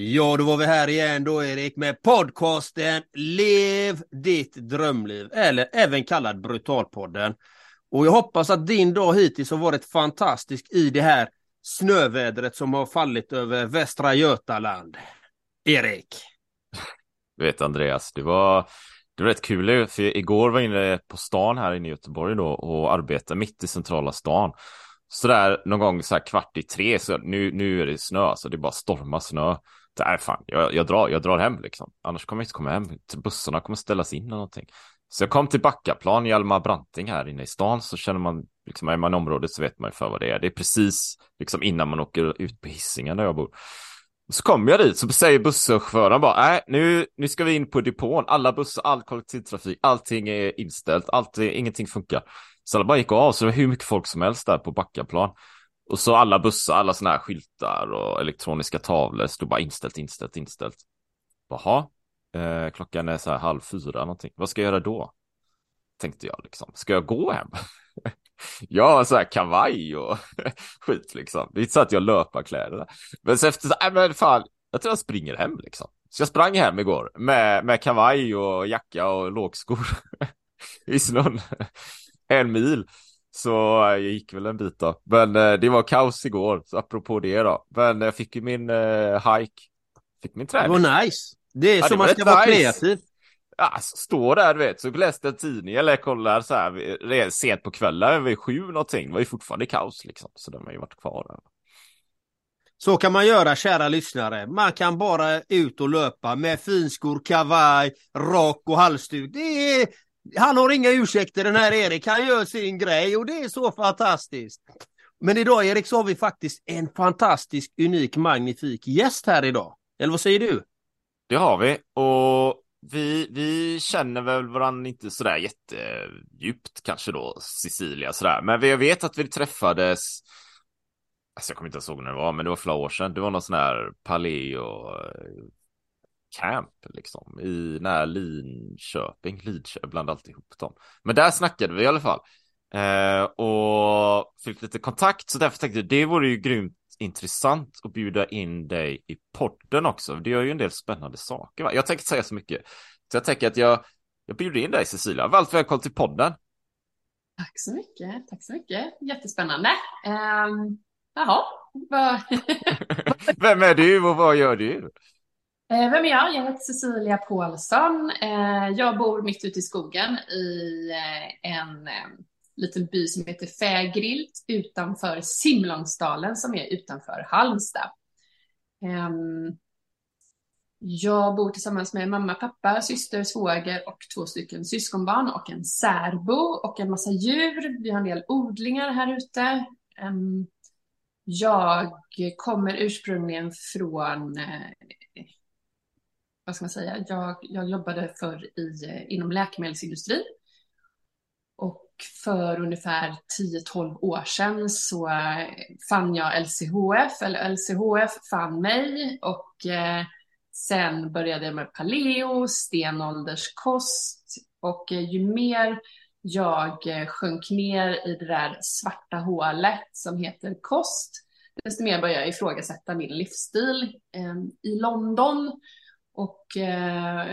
Ja, då var vi här igen då Erik med podcasten Lev ditt drömliv eller även kallad Brutalpodden. Och jag hoppas att din dag hittills har varit fantastisk i det här snövädret som har fallit över Västra Götaland. Erik. Du vet Andreas, det var, det var rätt kul för igår var jag inne på stan här inne i Göteborg då och arbetade mitt i centrala stan. Så där någon gång så här kvart i tre så nu, nu är det snö, så det är bara storma snö. Det fan, jag, jag, drar, jag drar hem liksom. Annars kommer jag inte komma hem. Bussarna kommer ställas in eller någonting. Så jag kom till Backaplan, Hjalmar Branting här inne i stan, så känner man, liksom är man i området så vet man ju för vad det är. Det är precis liksom innan man åker ut på Hisingen där jag bor. Så kommer jag dit så säger busschauffören bara, nej nu, nu ska vi in på depån, alla bussar, all kollektivtrafik, allting är inställt, allting, ingenting funkar. Så alla bara gick av, så det var hur mycket folk som helst där på Backaplan. Och så alla bussar, alla sådana här skyltar och elektroniska tavlor stod bara inställt, inställt, inställt. Jaha, eh, klockan är så här halv fyra någonting. Vad ska jag göra då? Tänkte jag liksom. Ska jag gå hem? jag har så här kavaj och skit liksom. Det är inte så att jag löpar kläderna. Men så efter så, äh, men fan, jag tror jag springer hem liksom. Så jag sprang hem igår med, med kavaj och jacka och lågskor i snön. en mil. Så jag gick väl en bit då. Men eh, det var kaos igår, så apropå det då. Men jag fick ju min eh, hike. Fick min träning. Det var nice. Det är ja, som man ska vara nice. kreativ. Ja, står där du vet, så läste en tidning eller kollar så här sent på kvällen vid sju någonting. Det var ju fortfarande kaos liksom, så de har ju varit kvar där. Så kan man göra kära lyssnare. Man kan bara ut och löpa med finskor, kavaj, rock och halsduk. Det är han har inga ursäkter den här Erik, han gör sin grej och det är så fantastiskt. Men idag Erik så har vi faktiskt en fantastisk, unik, magnifik gäst här idag. Eller vad säger du? Det har vi och vi, vi känner väl varandra inte sådär jättedjupt kanske då, Cecilia sådär. Men jag vet att vi träffades, alltså jag kommer inte ens ihåg när det var, men det var flera år sedan. Det var någon sån här paleo camp liksom i nära Linköping, Lidköping, bland alltihop dem. Men där snackade vi i alla fall eh, och fick lite kontakt så därför tänkte jag det vore ju grymt intressant att bjuda in dig i podden också. Det gör ju en del spännande saker. Va? Jag tänker inte säga så mycket, så jag tänker att jag, jag bjuder in dig Cecilia. Varmt välkommen till podden. Tack så mycket. Tack så mycket. Jättespännande. Um, jaha. Vem är du och vad gör du? Eh, vem är jag? Jag heter Cecilia Paulsson. Eh, jag bor mitt ute i skogen i eh, en liten by som heter Fägrilt utanför Simlångsdalen som är utanför Halmstad. Ehm, jag bor tillsammans med mamma, pappa, syster, svåger och två stycken syskonbarn och en särbo och en massa djur. Vi har en del odlingar här ute. Ehm, jag kommer ursprungligen från vad ska man säga, jag, jag jobbade för i, eh, inom läkemedelsindustrin. Och för ungefär 10-12 år sedan så eh, fann jag LCHF, eller LCHF fann mig och eh, sen började jag med paleo, stenålderskost och eh, ju mer jag eh, sjönk ner i det där svarta hålet som heter kost, desto mer började jag ifrågasätta min livsstil. I London och eh,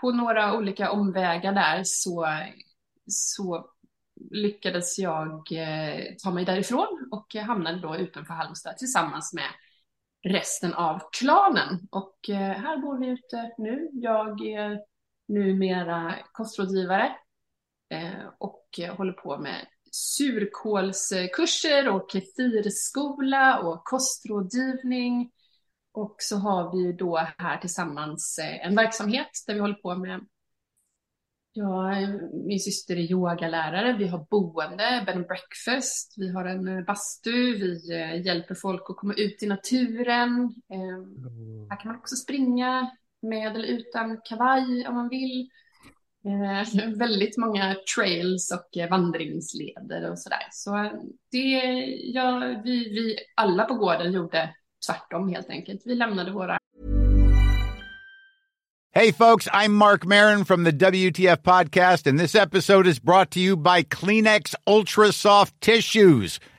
på några olika omvägar där så, så lyckades jag eh, ta mig därifrån och hamnade då utanför Halmstad tillsammans med resten av klanen. Och eh, här bor vi ute nu. Jag är numera kostrådgivare eh, och håller på med surkålskurser och kefirskola och kostrådgivning och så har vi då här tillsammans eh, en verksamhet där vi håller på med Ja, min syster är yogalärare, vi har boende, bed and breakfast, vi har en eh, bastu, vi eh, hjälper folk att komma ut i naturen. Mm. Här kan man också springa med eller utan kavaj om man vill. väldigt många trails och vandringsleder och sådär. Så det, ja, vi, vi alla på gården gjorde tvärtom helt enkelt. Vi lämnade våra Hey folks, I'm Mark Marin from the WTF podcast and this episode is brought to you by Kleenex Ultra Soft Tissues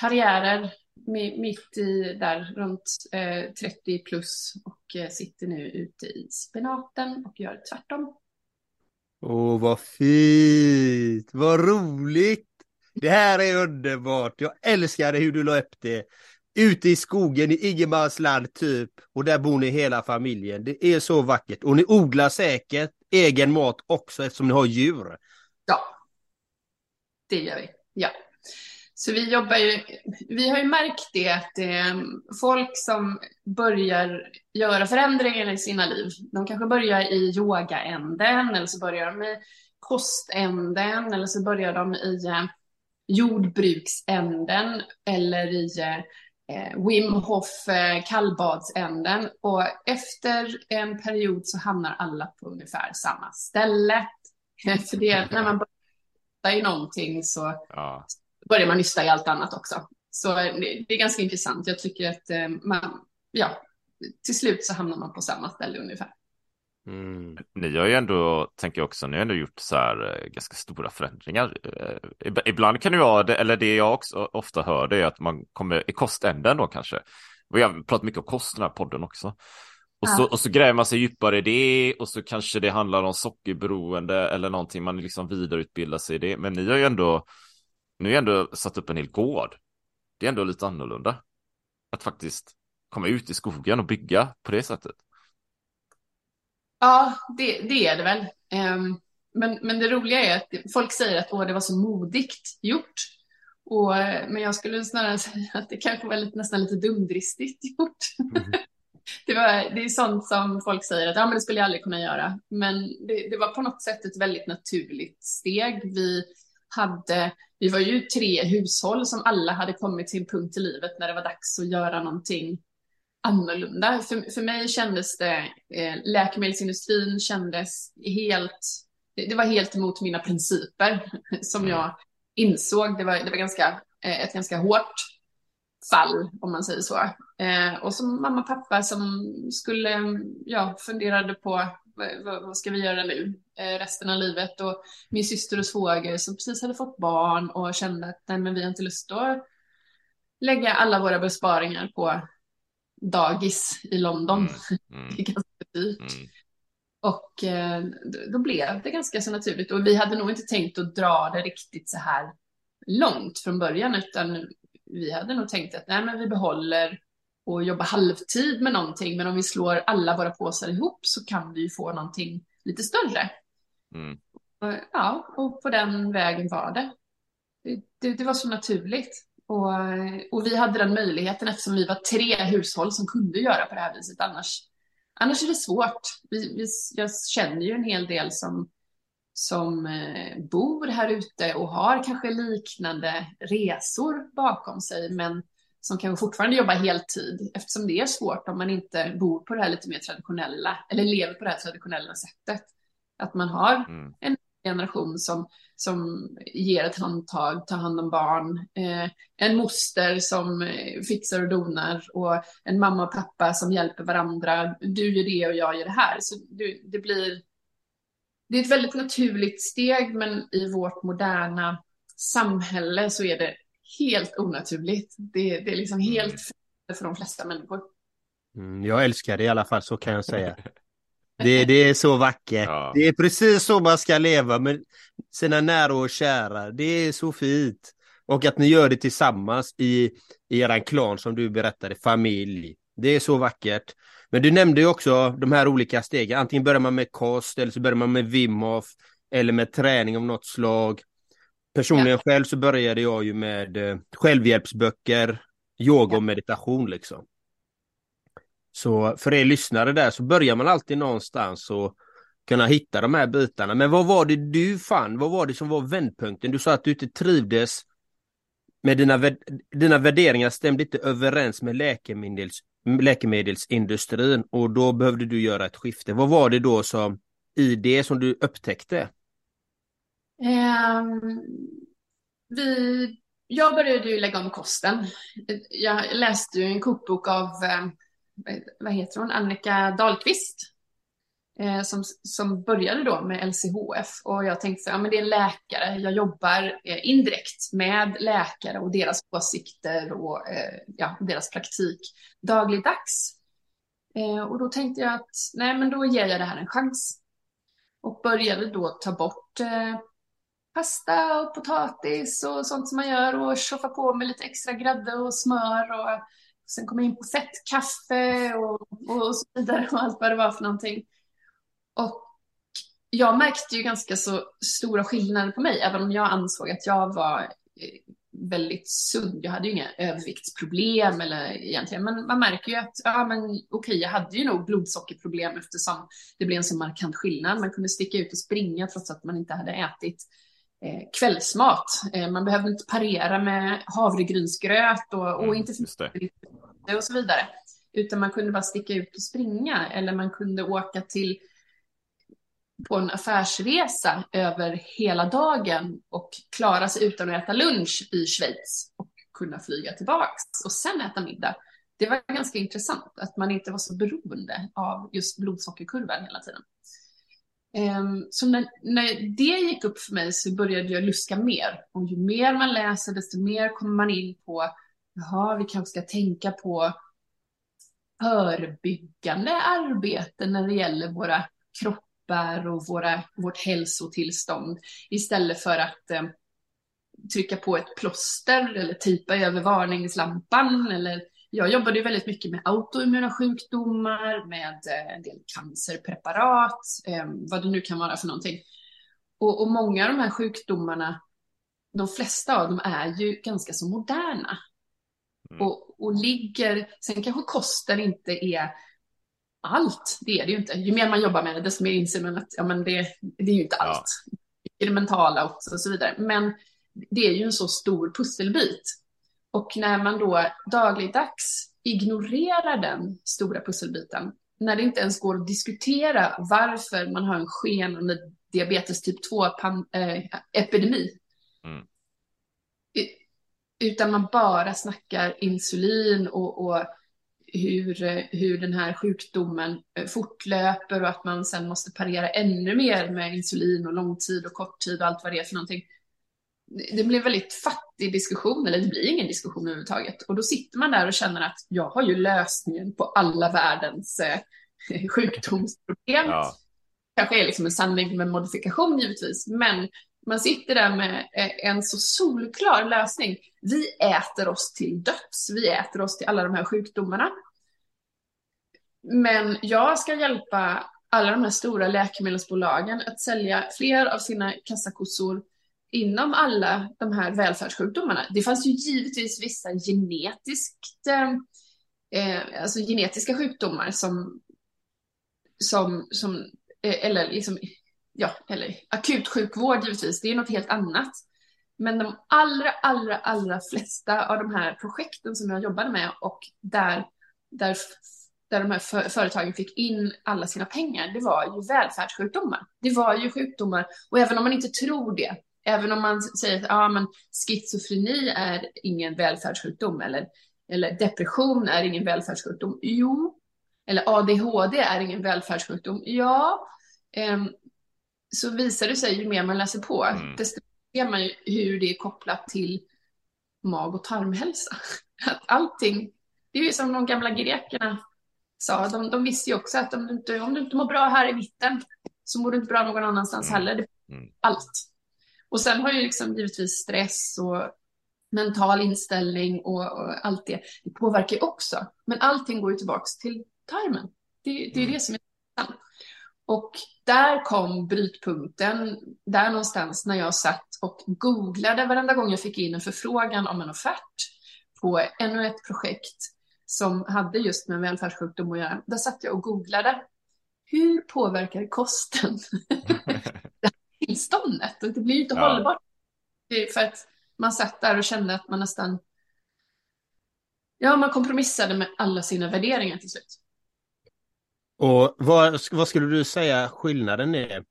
Karriärer mi- mitt i där runt eh, 30 plus och eh, sitter nu ute i spenaten och gör tvärtom. Åh, vad fint! Vad roligt! Det här är underbart. Jag älskar hur du la upp det. Ute i skogen i ingenmansland typ. Och där bor ni hela familjen. Det är så vackert. Och ni odlar säkert egen mat också eftersom ni har djur. Ja, det gör vi. Ja. Så vi jobbar ju, vi har ju märkt det att eh, folk som börjar göra förändringar i sina liv, de kanske börjar i yogaänden eller så börjar de i koständen eller så börjar de i eh, jordbruksänden eller i eh, eh, Wim Hof eh, kallbadsänden och efter en period så hamnar alla på ungefär samma ställe. För det, när man börjar i någonting så Ja börjar man nysta i allt annat också. Så det, det är ganska intressant. Jag tycker att eh, man, ja, till slut så hamnar man på samma ställe ungefär. Mm. Ni har ju ändå, tänker jag också, ni har ändå gjort så här eh, ganska stora förändringar. Eh, ib- Ibland kan det vara, det, eller det jag också ofta hör, det är att man kommer i koständen då kanske. Vi har pratat mycket om kost i den här podden också. Och, så, och så gräver man sig djupare i det och så kanske det handlar om sockerberoende eller någonting, man liksom vidareutbildar sig i det. Men ni har ju ändå, ni har ju ändå satt upp en hel gård. Det är ändå lite annorlunda. Att faktiskt komma ut i skogen och bygga på det sättet. Ja, det, det är det väl. Ehm, men, men det roliga är att folk säger att Åh, det var så modigt gjort. Och, men jag skulle snarare säga att det kanske var lite, nästan lite dumdristigt gjort. Det, var, det är sånt som folk säger att ja, men det skulle jag aldrig kunna göra. Men det, det var på något sätt ett väldigt naturligt steg. Vi, hade, vi var ju tre hushåll som alla hade kommit till en punkt i livet när det var dags att göra någonting annorlunda. För, för mig kändes det, eh, läkemedelsindustrin kändes helt, det, det var helt emot mina principer som jag insåg. Det var, det var ganska, eh, ett ganska hårt fall, om man säger så. Eh, och som mamma och pappa som skulle, ja, funderade på vad, vad ska vi göra nu eh, resten av livet och min syster och svåger som precis hade fått barn och kände att nej, men vi har inte lust att lägga alla våra besparingar på dagis i London. Mm. Det är ganska dyrt. Mm. Och eh, då- då blev det ganska så naturligt. Och vi hade nog inte tänkt att dra det riktigt så här långt från början, utan vi hade nog tänkt att nej, men vi behåller och jobbar halvtid med någonting, men om vi slår alla våra påsar ihop så kan vi få någonting lite större. Mm. Och, ja, och på den vägen var det. Det, det, det var så naturligt. Och, och vi hade den möjligheten eftersom vi var tre hushåll som kunde göra på det här viset. Annars, annars är det svårt. Vi, vi, jag känner ju en hel del som, som eh, bor här ute och har kanske liknande resor bakom sig, men som kanske fortfarande jobbar heltid eftersom det är svårt om man inte bor på det här lite mer traditionella eller lever på det här traditionella sättet. Att man har Mm. en generation som, som ger ett handtag, tar hand om barn, eh, en moster som eh, fixar och donar och en mamma och pappa som hjälper varandra. Du gör det och jag gör det här. Så du, det blir det är ett väldigt naturligt steg, men i vårt moderna samhälle så är det helt onaturligt. Det, det är liksom mm. helt för de flesta människor. Mm, jag älskar det i alla fall, så kan jag säga. Det, det är så vackert. Ja. Det är precis så man ska leva med sina nära och kära. Det är så fint. Och att ni gör det tillsammans i, i er klan som du berättade, familj. Det är så vackert. Men du nämnde ju också de här olika stegen. Antingen börjar man med kost eller så börjar man med Wim Hof eller med träning av något slag. Personligen ja. själv så började jag ju med eh, självhjälpsböcker, yoga och meditation liksom. Så för er lyssnare där så börjar man alltid någonstans och kunna hitta de här bitarna. Men vad var det du fann? Vad var det som var vändpunkten? Du sa att du inte trivdes med dina, dina värderingar stämde inte överens med läkemedels, läkemedelsindustrin och då behövde du göra ett skifte. Vad var det då som i det som du upptäckte? Um, vi, jag började ju lägga om kosten. Jag läste ju en kokbok av, ehm, vad heter hon, Annika Dahlqvist. Eh, som, som började då med LCHF och jag tänkte så ja men det är en läkare, jag jobbar eh, indirekt med läkare och deras åsikter och eh, ja, deras praktik dagligdags. Eh, och då tänkte jag att nej men då ger jag det här en chans. Och började då ta bort pasta och potatis och sånt som man gör och tjoffa på med lite extra grädde och smör och sen kom jag in på fettkaffe och, och så vidare och allt vad det var för någonting. Och jag märkte ju ganska så stora skillnader på mig, även om jag ansåg att jag var eh, väldigt sund. Jag hade ju inga överviktsproblem eller egentligen, men man märker ju att ja, men okej, okay, jag hade ju nog blodsockerproblem eftersom det blev en så markant skillnad. Man kunde sticka ut och springa trots att man inte hade ätit eh, kvällsmat. Eh, man behövde inte parera med havregrynsgröt och, och mm, inte för och så vidare, utan man kunde bara sticka ut och springa eller man kunde åka till på en affärsresa över hela dagen och klara sig utan att äta lunch i Schweiz och kunna flyga tillbaks och sen äta middag. Det var ganska intressant att man inte var så beroende av just blodsockerkurvan hela tiden. Ehm, så när, när det gick upp för mig så började jag luska mer. Och ju mer man läser, desto mer kommer man in på, jaha, vi kanske ska tänka på förebyggande arbete när det gäller våra kroppar och våra, vårt hälsotillstånd istället för att eh, trycka på ett plåster eller tejpa över varningslampan. Eller, jag jobbade ju väldigt mycket med autoimmuna sjukdomar, med eh, en del cancerpreparat, eh, vad det nu kan vara för någonting. Och, och många av de här sjukdomarna, de flesta av dem är ju ganska så moderna. Mm. Och, och ligger, sen kanske kosten inte är allt, det är det ju inte. Ju mer man jobbar med det, desto mer inser man att ja, men det, det är ju inte allt. Ja. Det mentala och så vidare. Men det är ju en så stor pusselbit. Och när man då dagligdags ignorerar den stora pusselbiten, när det inte ens går att diskutera varför man har en skenande diabetes typ 2-epidemi, äh, mm. utan man bara snackar insulin och, och hur, hur den här sjukdomen eh, fortlöper och att man sen måste parera ännu mer med insulin och långtid och korttid och allt vad det är för någonting. Det blir en väldigt fattig diskussion, eller det blir ingen diskussion överhuvudtaget. Och då sitter man där och känner att jag har ju lösningen på alla världens eh, sjukdomsproblem. Ja. Kanske är liksom en sanning med modifikation givetvis, men man sitter där med eh, en så solklar lösning. Vi äter oss till döds. Vi äter oss till alla de här sjukdomarna. Men jag ska hjälpa alla de här stora läkemedelsbolagen att sälja fler av sina kassakossor inom alla de här välfärdssjukdomarna. Det fanns ju givetvis vissa genetiskt, eh, eh alltså genetiska sjukdomar som, som, som eh, eller liksom ja, eller akutsjukvård givetvis, det är något helt annat. Men de allra, allra, allra flesta av de här projekten som jag jobbade med och där, där, där de här för, företagen fick in alla sina pengar, det var ju välfärdssjukdomar. Det var ju sjukdomar, och även om man inte tror det, Även om man säger att ja, men schizofreni är ingen välfärdssjukdom eller, eller depression är ingen välfärdssjukdom. Jo. Eller ADHD är ingen välfärdssjukdom. Ja. Um, så visar det sig ju mer man läser på, mm. desto ser man ju hur det är kopplat till mag och tarmhälsa. Att allting, det är ju som de gamla grekerna sa, de, de visste ju också att om du, inte, om du inte mår bra här i mitten så mår du inte bra någon annanstans mm. heller. Mm. Allt. Och sen har ju liksom givetvis stress och mental inställning och, och allt det, det påverkar ju också. Men allting går ju tillbaks till tarmen. Det, det är mm. det som är sant. Och där kom brytpunkten, där någonstans när jag satt och googlade varenda gång jag fick in en förfrågan om en offert på ännu ett projekt som hade just med välfärdssjukdom att göra. Där satt jag och googlade. Hur påverkar kosten tillståndet? Och det blir ju inte ja. hållbart. För att man satt där och kände att man nästan Ja, man kompromissade med alla sina värderingar till slut. Och vad, vad skulle du säga skillnaden är?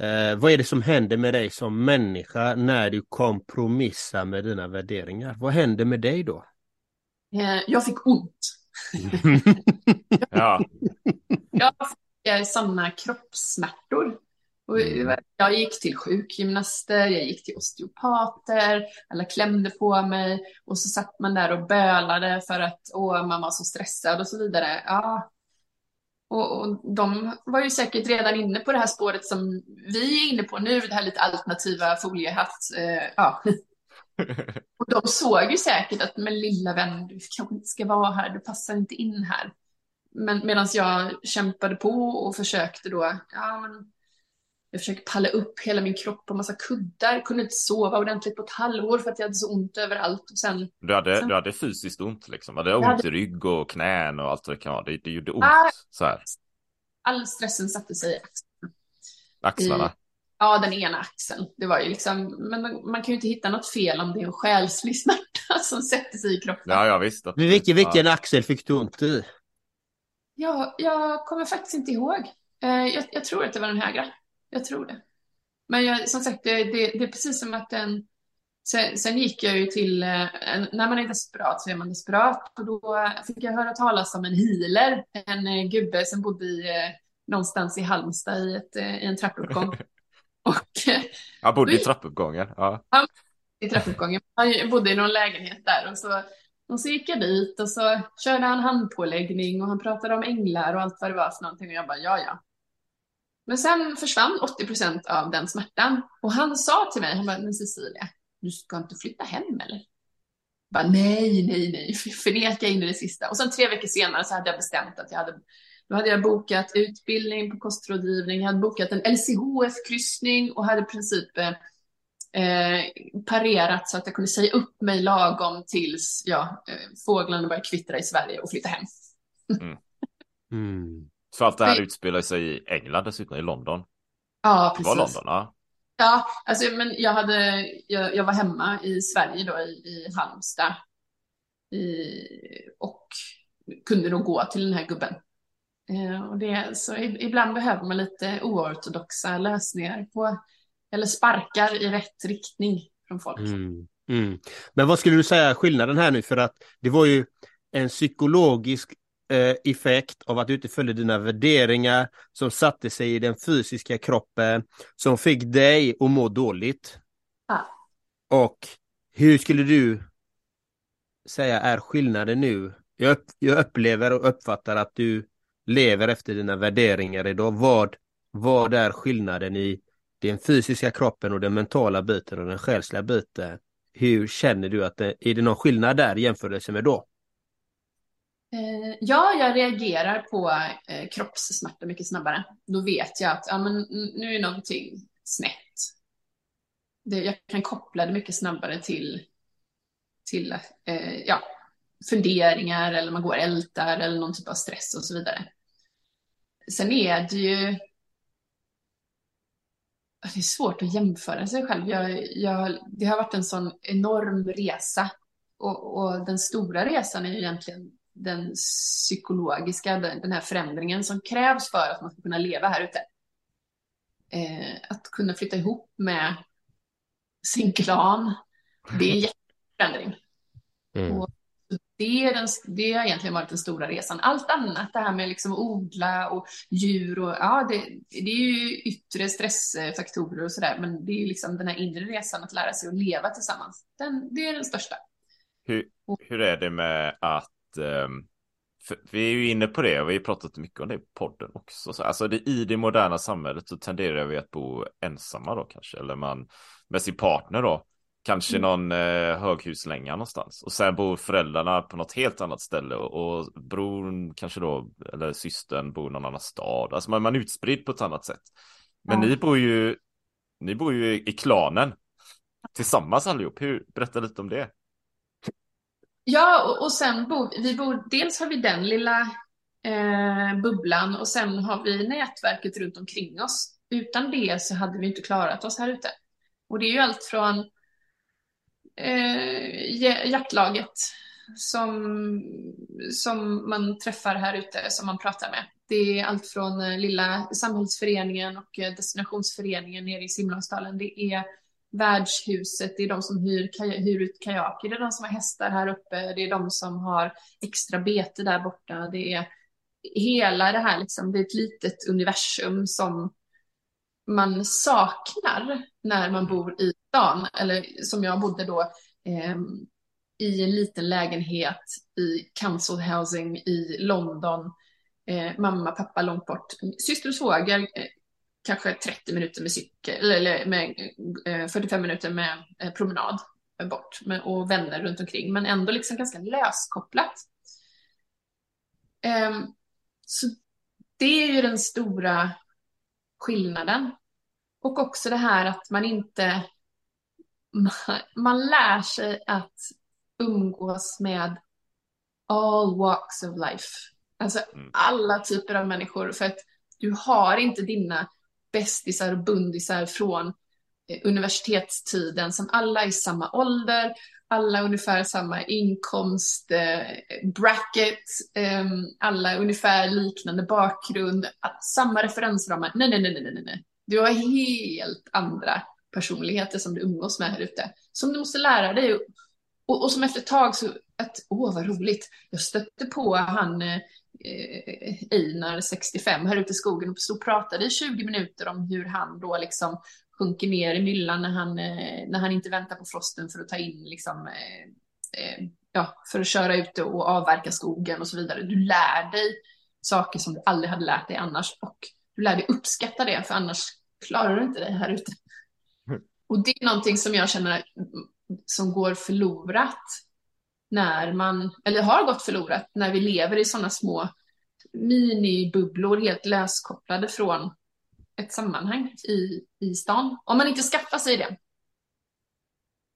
Eh, vad är det som händer med dig som människa när du kompromissar med dina värderingar? Vad händer med dig då? Eh, jag fick ont. ja. Jag fick eh, sådana kroppssmärtor. Och mm. jag gick till sjukgymnaster, jag gick till osteopater, alla klämde på mig och så satt man där och bölade för att åh, man var så stressad och så vidare. Ja, och, och, de var ju säkert redan inne på det här spåret som vi är inne på nu, det här lite alternativa foliehatt. Eh, ja. och de såg ju säkert att, men lilla vän, du kanske inte ska vara här, du passar inte in här. Men medan jag kämpade på och försökte då, ja men jag försökte palla upp hela min kropp på massa kuddar, kunde inte sova ordentligt på ett halvår för att jag hade så ont överallt. Och sen, du, hade, sen... du hade fysiskt ont liksom? Du hade ont hade... i rygg och knän och allt vad det kan vara? Det, det gjorde ont ah, så här? All stressen satte sig i axlarna. Axlarna? I, ja, den ena axeln. Det var ju liksom, men man kan ju inte hitta något fel om det är en själslig smärta som sätter sig i kroppen. Ja, jag visste. Men vilken, vilken ja. axel fick du ont i? Ja, jag kommer faktiskt inte ihåg. Eh, jag, jag tror att det var den högra. Jag tror det. Men jag, som sagt, det, det, det, är precis som att den... Sen, sen gick jag ju till... Eh, när man är desperat så är man desperat. Och då fick jag höra talas om en healer. En eh, gubbe som bodde i, eh, någonstans i Halmstad i, ett, i en trappuppgång. Och, han bodde i trappuppgången? Ja. Han i trappuppgången. Han bodde i någon lägenhet där. Och så, och så gick jag dit och så körde han handpåläggning och han pratade om änglar och allt vad det var för någonting. Och jag bara, ja, ja. Men sen försvann 80 procent av den smärtan. Och han sa till mig, han bara, men Cecilia, du ska inte flytta hem eller? Jag bara, nej, nej, nej, förneka in i det sista. Och sen tre veckor senare så hade jag bestämt att jag hade, då hade jag bokat utbildning på kostrådgivning, jag hade bokat en LCHF-kryssning och hade i princip eh, eh, parerat så att jag kunde säga upp mig lagom tills ja, eh, fåglarna började kvittra i Sverige och flytta hem. Mm. Mm. Så allt det här utspelar sig i England dessutom, i London. Ja, precis. Det var London, ja. Ja, alltså, men jag, hade, jag, jag var hemma i Sverige då, i, i Halmstad. I, och kunde då gå till den här gubben. Eh, och det, så ibland behöver man lite oortodoxa lösningar på, eller sparkar i rätt riktning från folk. Mm, mm. Men vad skulle du säga skillnaden här nu? För att det var ju en psykologisk effekt av att du inte följde dina värderingar som satte sig i den fysiska kroppen som fick dig att må dåligt. Ja. Och hur skulle du säga är skillnaden nu? Jag, upp, jag upplever och uppfattar att du lever efter dina värderingar idag. Vad, vad är skillnaden i den fysiska kroppen och den mentala biten och den själsliga biten? Hur känner du att det, är det någon skillnad där i jämförelse med då? Eh, ja, jag reagerar på eh, kroppssmärta mycket snabbare. Då vet jag att ja, men nu är någonting snett. Det, jag kan koppla det mycket snabbare till, till eh, ja, funderingar eller man går och ältar eller någon typ av stress och så vidare. Sen är det ju det är svårt att jämföra sig själv. Jag, jag, det har varit en sån enorm resa och, och den stora resan är ju egentligen den psykologiska, den här förändringen som krävs för att man ska kunna leva här ute. Eh, att kunna flytta ihop med sin klan. Det är en jätteförändring. Mm. Och det, är den, det har egentligen varit den stora resan. Allt annat, det här med liksom odla och djur och ja, det, det är ju yttre stressfaktorer och sådär, men det är liksom den här inre resan att lära sig att leva tillsammans. Den, det är den största. Hur, hur är det med att vi är ju inne på det och vi har pratat mycket om det i podden också. Så, alltså det, i det moderna samhället så tenderar vi att bo ensamma då kanske, eller man med sin partner då. Kanske mm. någon eh, höghuslänga någonstans. Och sen bor föräldrarna på något helt annat ställe. Och, och bror kanske då, eller systern bor i någon annan stad. Alltså man, man är utspridd på ett annat sätt. Men ja. ni bor ju, ni bor ju i, i klanen. Tillsammans allihop. Hur, berätta lite om det. Ja, och, och sen bor vi, bor, dels har vi den lilla eh, bubblan och sen har vi nätverket runt omkring oss. Utan det så hade vi inte klarat oss här ute. Och det är ju allt från eh, jaktlaget som, som man träffar här ute, som man pratar med. Det är allt från eh, lilla samhällsföreningen och eh, destinationsföreningen nere i Simlångsdalen. Det är värdshuset, det är de som hyr, hyr ut kajaker, det är de som har hästar här uppe, det är de som har extra bete där borta. Det är hela det här, liksom, det är ett litet universum som man saknar när man bor i stan, eller som jag bodde då, eh, i en liten lägenhet i council housing i London. Eh, mamma, pappa långt bort. Syster och svåger, eh, kanske 30 minuter med cykel, eller med, eh, 45 minuter med eh, promenad bort med, och vänner runt omkring, men ändå liksom ganska löskopplat. Ehm, så det är ju den stora skillnaden. Och också det här att man inte... Man, man lär sig att umgås med all walks of life. Alltså mm. alla typer av människor. För att du har inte dina bästisar och bundisar från eh, universitetstiden som alla är i samma ålder, alla ungefär samma inkomst, eh, bracket, eh, alla ungefär liknande bakgrund, samma referensramar. Nej, nej, nej, nej, nej. Du har helt andra personligheter som du umgås med här ute, som du måste lära dig. Och, och som efter ett tag så, att, åh vad roligt, jag stötte på han eh, Einar, 65, här ute i skogen och stod och pratade i 20 minuter om hur han då liksom sjunker ner i myllan när han, eh, när han inte väntar på frosten för att ta in liksom, eh, eh, ja, för att köra ut och avverka skogen och så vidare. Du lär dig saker som du aldrig hade lärt dig annars och du lär dig uppskatta det, för annars klarar du inte det här ute. Mm. Och det är någonting som jag känner som går förlorat när man, eller har gått förlorat, när vi lever i sådana små minibubblor helt löskopplade från ett sammanhang i, i stan. Om man inte skaffar sig det.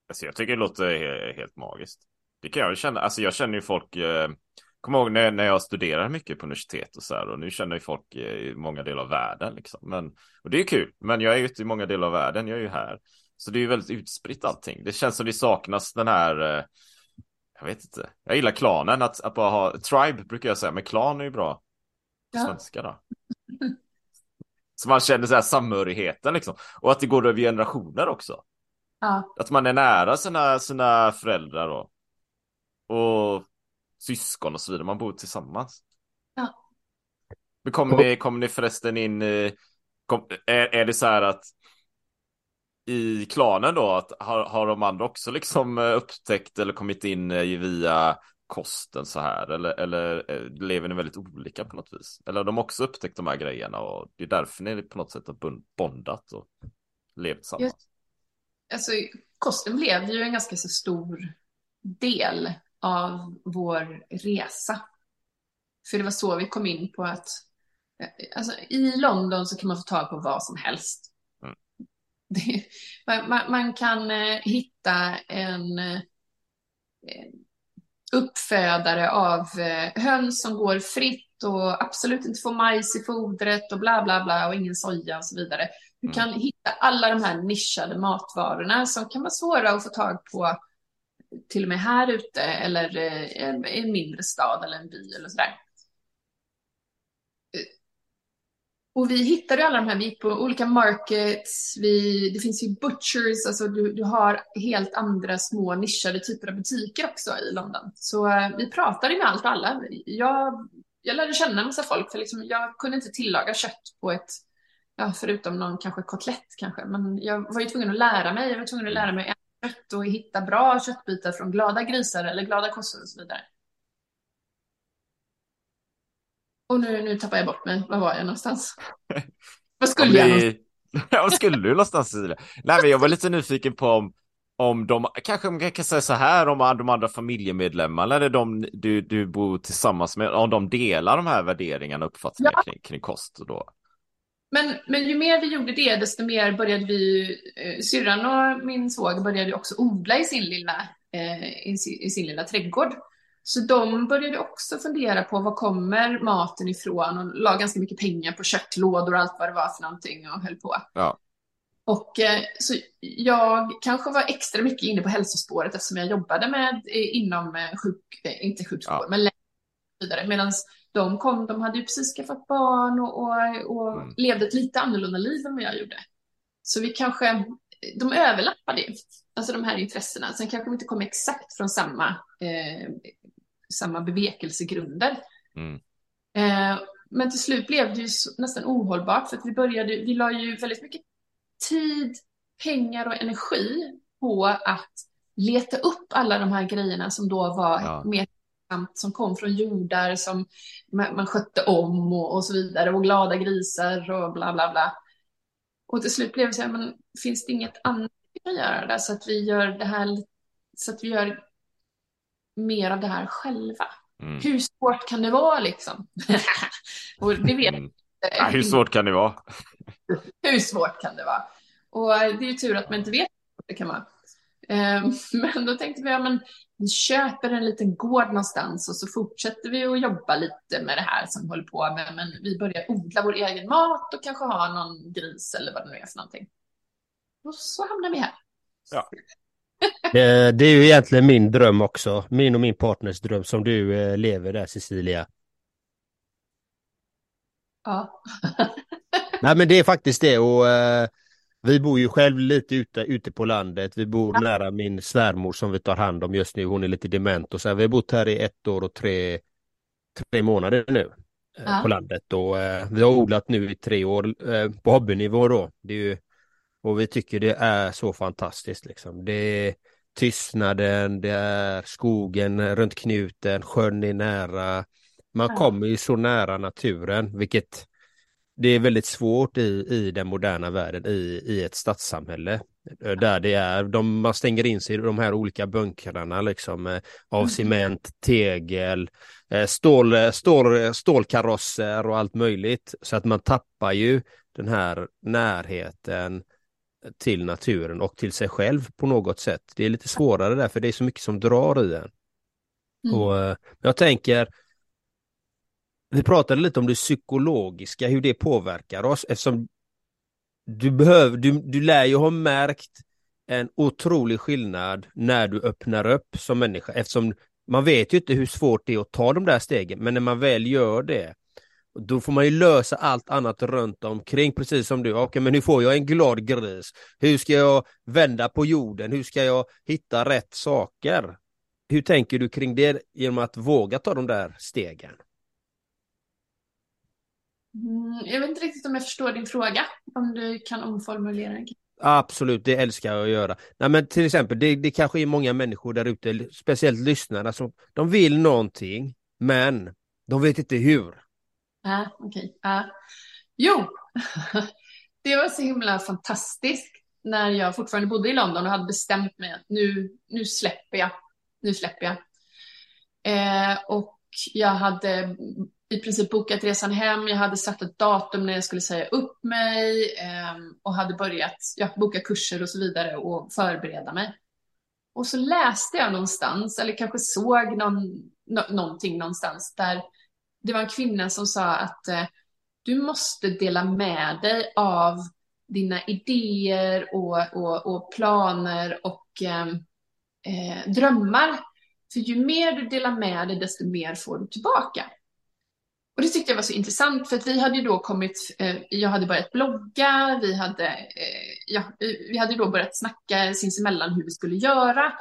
Alltså jag tycker det låter helt magiskt. Det kan jag känna. Alltså jag känner ju folk. Eh, Kommer ihåg när, när jag studerade mycket på universitet och så här. Och nu känner ju folk eh, i många delar av världen liksom. Men, och det är kul. Men jag är ju inte i många delar av världen. Jag är ju här. Så det är ju väldigt utspritt allting. Det känns som det saknas den här. Eh, jag vet inte. Jag gillar klanen. Att, att bara ha. Tribe brukar jag säga. Men klan är ju bra. På ja. svenska då. Så man känner så här samhörigheten liksom. Och att det går över generationer också. Ja. Att man är nära sina, sina föräldrar då. Och syskon och så vidare. Man bor tillsammans. Ja. Men kommer ni, kommer ni förresten in kom, är, är det så här att i klanen då, att har, har de andra också liksom eh, upptäckt eller kommit in eh, via kosten så här? Eller, eller eh, lever ni väldigt olika på något vis? Eller har de också upptäckt de här grejerna och det är därför ni på något sätt har bondat och levt samman? Alltså, kosten blev ju en ganska så stor del av vår resa. För det var så vi kom in på att alltså, i London så kan man få tag på vad som helst. Mm. Det, man, man, kan eh, hitta en eh, uppfödare av eh, höns som går fritt och absolut inte får majs i fodret och bla bla bla och ingen soja och så vidare. Du mm. kan hitta alla de här nischade matvarorna som kan vara svåra att få tag på till och med här ute eller en, en mindre stad eller en by eller sådär. Och vi hittade alla de här, vi gick på olika markets, vi, det finns ju butchers, alltså du, du har helt andra små nischade typer av butiker också i London. Så uh, vi pratade med allt och alla. Jag, jag lärde känna en massa folk, för liksom, jag kunde inte tillaga kött på ett, ja, förutom någon kanske kotlett kanske, men jag var ju tvungen att lära mig, jag var tvungen att lära mig kött och hitta bra köttbitar från glada grisar eller glada kossor och så vidare. Och nu, nu tappar jag bort mig. Var var jag någonstans? Vad skulle jag? Ja, vad skulle du någonstans Cecilia? Nej, men jag var lite nyfiken på om, om de, kanske man kan säga så här, om de andra familjemedlemmarna eller de du, du bor tillsammans med, om de delar de här värderingarna och uppfattningarna ja. kring, kring kost då? Men, men ju mer vi gjorde det, desto mer började vi, eh, syrran och min svåger började också odla i sin lilla, eh, i, i sin lilla trädgård. Så de började också fundera på var kommer maten ifrån och la ganska mycket pengar på köttlådor och allt vad det var för någonting och höll på. Ja. Och eh, så jag kanske var extra mycket inne på hälsospåret eftersom jag jobbade med eh, inom eh, sjuk, inte sjukvård, ja. men vidare. Medan de kom, de hade ju precis skaffat barn och, och, och mm. levde ett lite annorlunda liv än vad jag gjorde. Så vi kanske, de överlappade ju, alltså de här intressena. Sen kanske vi inte kom exakt från samma eh, samma bevekelsegrunder. Mm. Eh, men till slut blev det ju nästan ohållbart för att vi började, vi la ju väldigt mycket tid, pengar och energi på att leta upp alla de här grejerna som då var ja. mer som kom från jordar som man, man skötte om och, och, så vidare och glada grisar och bla bla bla. Och till slut blev det så här, men finns det inget annat vi kan göra där så att vi gör det här så att vi gör mer av det här själva. Mm. Hur svårt kan det vara liksom? och det vet mm. ja, hur svårt kan det vara? hur svårt kan det vara? Och det är ju tur att man inte vet det kan vara. Ehm, men då tänkte vi, ja, men vi köper en liten gård någonstans och så fortsätter vi att jobba lite med det här som vi håller på med. Men vi börjar odla vår egen mat och kanske ha någon gris eller vad det nu är för någonting. Och så hamnar vi här. Ja. Det, det, är ju egentligen min dröm också. Min och min partners dröm som du eh, lever där Cecilia. Ja. Nej men det är faktiskt det och eh, vi bor ju själv lite ute, ute på landet. Vi bor ja. nära min svärmor som vi tar hand om just nu. Hon är lite dement och så här, vi har bott här i ett år och tre, tre månader nu eh, ja. på landet och eh, vi har odlat nu i tre år eh, på hobbynivå då. Det är ju och vi tycker det är så fantastiskt liksom. Det är tystnaden, det är skogen runt knuten, sjön är nära. Man ja. kommer ju så nära naturen, vilket det är väldigt svårt i, i den moderna världen, i, i ett stadssamhälle. Där det är, de, man stänger in sig i de här olika bunkrarna liksom eh, av mm. cement, tegel, eh, stål, stål, stålkarosser och allt möjligt. Så att man tappar ju den här närheten till naturen och till sig själv på något sätt. Det är lite svårare där för det är så mycket som drar i en. Mm. Och eh, jag tänker, vi pratade lite om det psykologiska, hur det påverkar oss eftersom du behöver, du, du lär ju ha märkt en otrolig skillnad när du öppnar upp som människa eftersom man vet ju inte hur svårt det är att ta de där stegen men när man väl gör det då får man ju lösa allt annat runt omkring, precis som du. Okej, okay, men hur får jag en glad gris? Hur ska jag vända på jorden? Hur ska jag hitta rätt saker? Hur tänker du kring det genom att våga ta de där stegen? Mm, jag vet inte riktigt om jag förstår din fråga, om du kan omformulera den. Absolut, det älskar jag att göra. Nej, men till exempel, det, det kanske är många människor där ute, speciellt lyssnarna, som de vill någonting, men de vet inte hur. Ja, okej. Okay. Jo, det var så himla fantastiskt när jag fortfarande bodde i London och hade bestämt mig att nu, nu släpper jag. Nu släpper jag. Eh, och jag hade i princip bokat resan hem. Jag hade satt ett datum när jag skulle säga upp mig eh, och hade börjat ja, boka kurser och så vidare och förbereda mig. Och så läste jag någonstans, eller kanske såg någon, no någonting någonstans där det var en kvinna som sa att eh, du måste dela med dig av dina idéer och, och, och planer och eh, eh, drömmar. För ju mer du delar med dig, desto mer får du tillbaka. Och det tyckte jag var så intressant för att vi hade ju då kommit, eh, jag hade börjat blogga, vi hade, eh, ja, vi hade då börjat snacka sinsemellan hur vi skulle göra.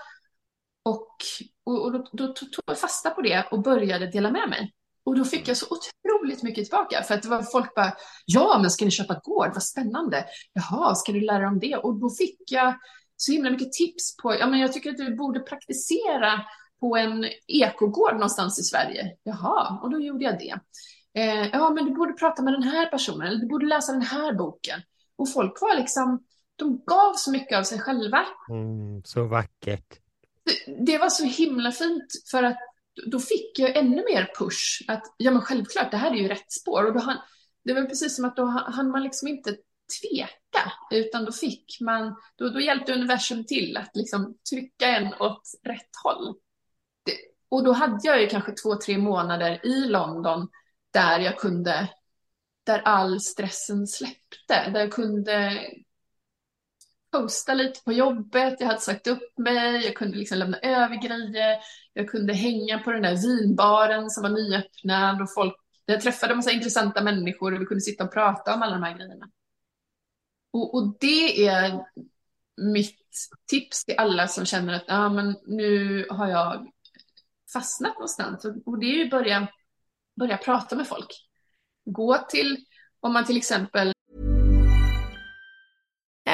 Och, och, och då, då tog jag fasta på det och började dela med mig. Och då fick jag så otroligt mycket tillbaka för att det var folk bara, ja men ska ni köpa gård, vad spännande. Jaha, ska du lära dig om det? Och då fick jag så himla mycket tips på, ja men jag tycker att du borde praktisera på en ekogård någonstans i Sverige. Jaha, och då gjorde jag det. Eh, ja, men du borde prata med den här personen, eller du borde läsa den här boken. Och folk var liksom, de gav så mycket av sig själva. Mm, så vackert. Det, det, var så himla fint för att då fick jag ännu mer push. Att ja, men självklart, det här är ju rätt spår. Och då han, det var precis som att då hann man liksom inte tveka, utan då fick man, då, då hjälpte universum till att liksom trycka en åt rätt håll. Det, och då hade jag ju kanske två, tre månader i London där jag kunde, där all stressen släppte, där jag kunde posta lite på jobbet, jag hade sagt upp mig, jag kunde liksom lämna över grejer, jag kunde hänga på den där vinbaren som var nyöppnad och folk, jag träffade en massa intressanta människor och vi kunde sitta och prata om alla de här grejerna. Och, och det är mitt tips till alla som känner att ah, men nu har jag fastnat någonstans. Och, och det är ju börja, börja prata med folk. Gå till, om man till exempel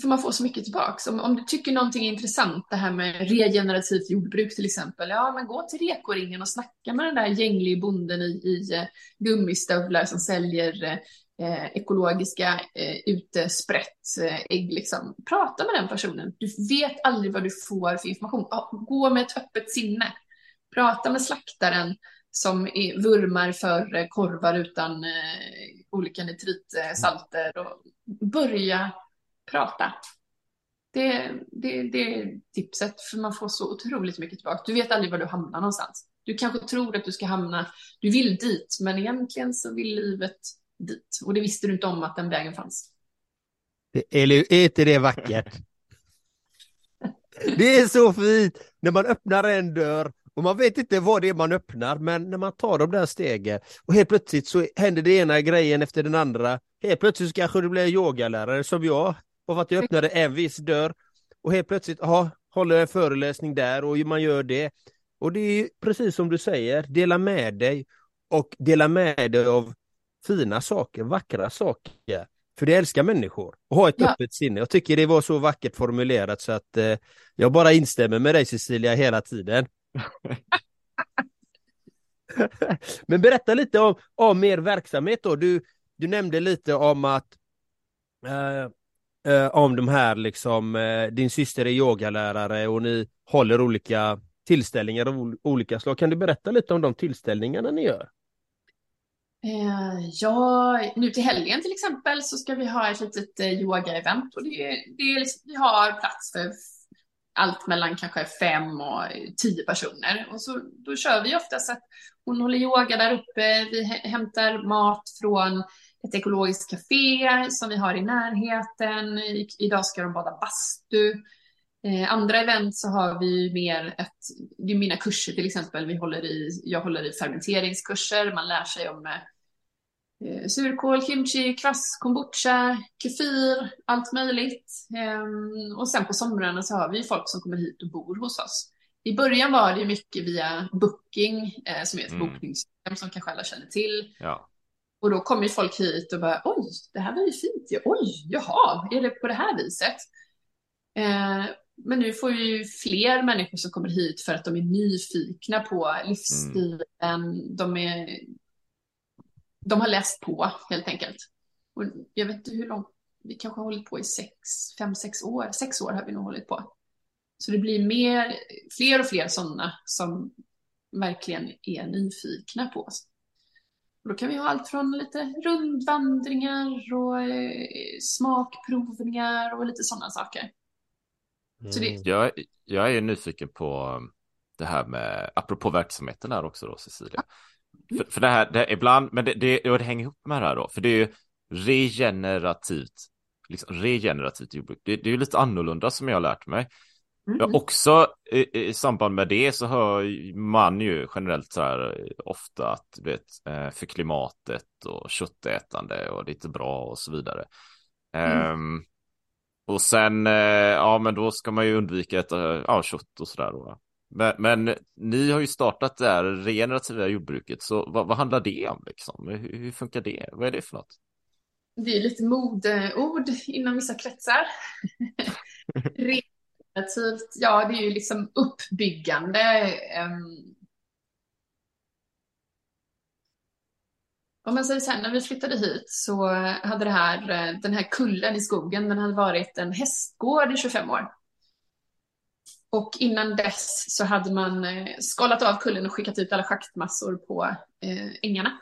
För man får så mycket tillbaka. Om, om du tycker någonting är intressant, det här med regenerativt jordbruk till exempel, ja men gå till rekoringen och snacka med den där gänglige bonden i, i eh, gummistövlar som säljer eh, ekologiska eh, utesprätt eh, ägg. Liksom. Prata med den personen. Du vet aldrig vad du får för information. Gå med ett öppet sinne. Prata med slaktaren som är, vurmar för eh, korvar utan olika nitritsalter. Och börja prata. Det, det, det är tipset, för man får så otroligt mycket tillbaka. Du vet aldrig var du hamnar någonstans. Du kanske tror att du ska hamna, du vill dit, men egentligen så vill livet dit. Och det visste du inte om att den vägen fanns. Eller är inte det vackert? Det är så fint när man öppnar en dörr och man vet inte vad det är man öppnar, men när man tar de där stegen och helt plötsligt så händer det ena grejen efter den andra. Helt plötsligt så kanske du blir yogalärare som jag och att jag öppnade en viss dörr och helt plötsligt aha, håller en föreläsning där och man gör det. Och det är precis som du säger, dela med dig och dela med dig av fina saker, vackra saker. För det älskar människor och ha ett ja. öppet sinne. Jag tycker det var så vackert formulerat så att eh, jag bara instämmer med dig Cecilia hela tiden. Men berätta lite om, om er verksamhet då. Du, du nämnde lite om att eh, eh, om de här liksom, eh, din syster är yogalärare och ni håller olika tillställningar av olika slag. Kan du berätta lite om de tillställningarna ni gör? Eh, ja, nu till helgen till exempel så ska vi ha ett litet eh, yoga-event och det, det är liksom, vi har plats för allt mellan kanske fem och tio personer. Och så, då kör vi oftast att hon håller yoga där uppe, vi hämtar mat från ett ekologiskt café som vi har i närheten. I, idag ska de bada bastu. Eh, andra event så har vi mer ett, det är mina kurser till exempel, vi håller i, jag håller i fermenteringskurser, man lär sig om eh, surkål, kimchi, kvass, kombucha, kefir, allt möjligt. Eh, och sen på somrarna så har vi folk som kommer hit och bor hos oss. i början var det mycket via Booking, eh, som är ett Mm. bokningssystem som kanske alla känner till. Ja. Och då kom ju folk hit och bara, oj, det här var ju fint. Ja, oj, jaha, är det på det här viset? Eh, men nu får vi ju fler människor som kommer hit för att de är nyfikna på livsstilen. De, är, de har läst på helt enkelt. Och jag vet inte hur långt, vi kanske har hållit på i sex, fem, sex år. Sex år har vi nog hållit på. Så det blir mer, fler och fler sådana som verkligen är nyfikna på oss. Då kan vi ha allt från lite rundvandringar och eh, smakprovningar och lite sådana saker. Så det, Jag, jag är nyfiken på det här med, apropå verksamheten här också då, Cecilia. För, för det här, det här, ibland, men det, det, det hänger ihop med det här då, för det är ju regenerativt, liksom regenerativt jordbruk. Det, det är ju lite annorlunda som jag har lärt mig. Mm, Ja, också i, i samband med det så hör man ju generellt så här eh, ofta att du vet, eh, för klimatet och köttätande och inte bra och så vidare. Ehm, och sen, eh, ja men då ska man ju undvika att ja, kött och sådär. Men, men ni har ju startat det här regenerativa jordbruket, så vad, vad handlar det om liksom? Hur, hur funkar det? Vad är det för något? det är lite modeord inom vissa kretsar. Regenerativt, ja det är ju liksom uppbyggande. Ehm, om man säger så här, när vi flyttade hit så hade det här, eh, den här kullen i skogen, den hade varit en hästgård i 25 år. Och innan dess så hade man eh, skalat av kullen och skickat ut alla schaktmassor på eh, ängarna.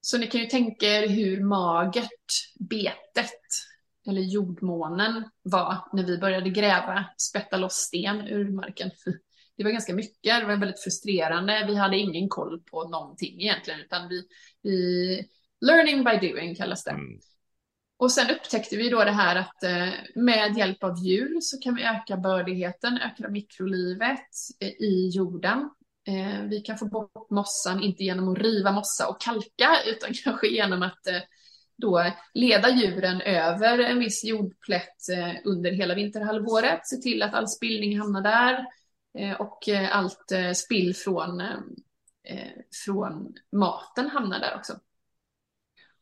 Så ni kan ju tänka er hur magert betet, eller jordmånen, var när vi började gräva, sprätta loss sten ur marken. Det var ganska mycket, det var väldigt frustrerande. Vi hade ingen koll på någonting egentligen, utan vi, vi learning by doing kallas det. Mm. Och sen upptäckte vi då det här att eh, med hjälp av djur så kan vi öka bördigheten, öka mikrolivet eh, i jorden. Eh, vi kan få bort mossan, inte genom att riva mossa och kalka, utan kanske genom att då leda djuren över en viss jordplätt eh, under hela vinterhalvåret, se till att all spillning hamnar där eh, och eh, allt spill från, från maten hamnar där också.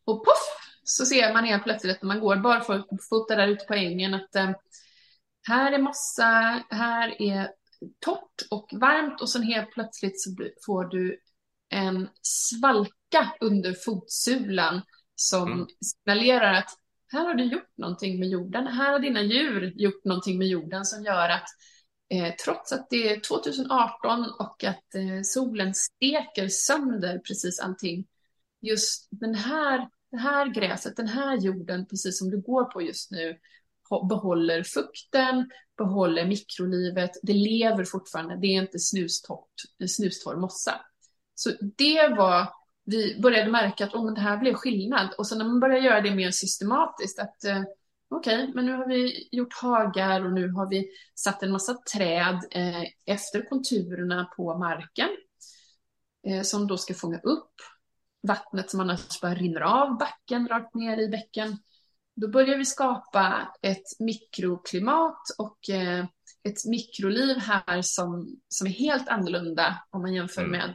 Och poff så ser man helt plötsligt när man går barfota där ute på ängen att här är mossa, här är torrt och varmt och sen helt plötsligt så får du en svalka under fotsulan som Mm. signalerar att här har du gjort någonting med jorden, här har dina djur gjort någonting med jorden som gör att eh, trots att det är 2018 och att eh, solen steker sönder precis allting, just den här, det här gräset, den här jorden, precis som du går på just nu, behåller fukten, behåller mikrolivet, det lever fortfarande, det är inte snustorr mossa. Så det var, vi började märka att oh, det här blev skillnad. Och sen när man börjar göra det mer systematiskt, att eh, okej, men nu har vi gjort hagar och nu har vi satt en massa träd eh, efter konturerna på marken eh, som då ska fånga upp vattnet som annars bara rinner av backen rakt ner i bäcken. Då börjar vi skapa ett mikroklimat och eh, ett mikroliv här som, som är helt annorlunda om man jämför Mm. med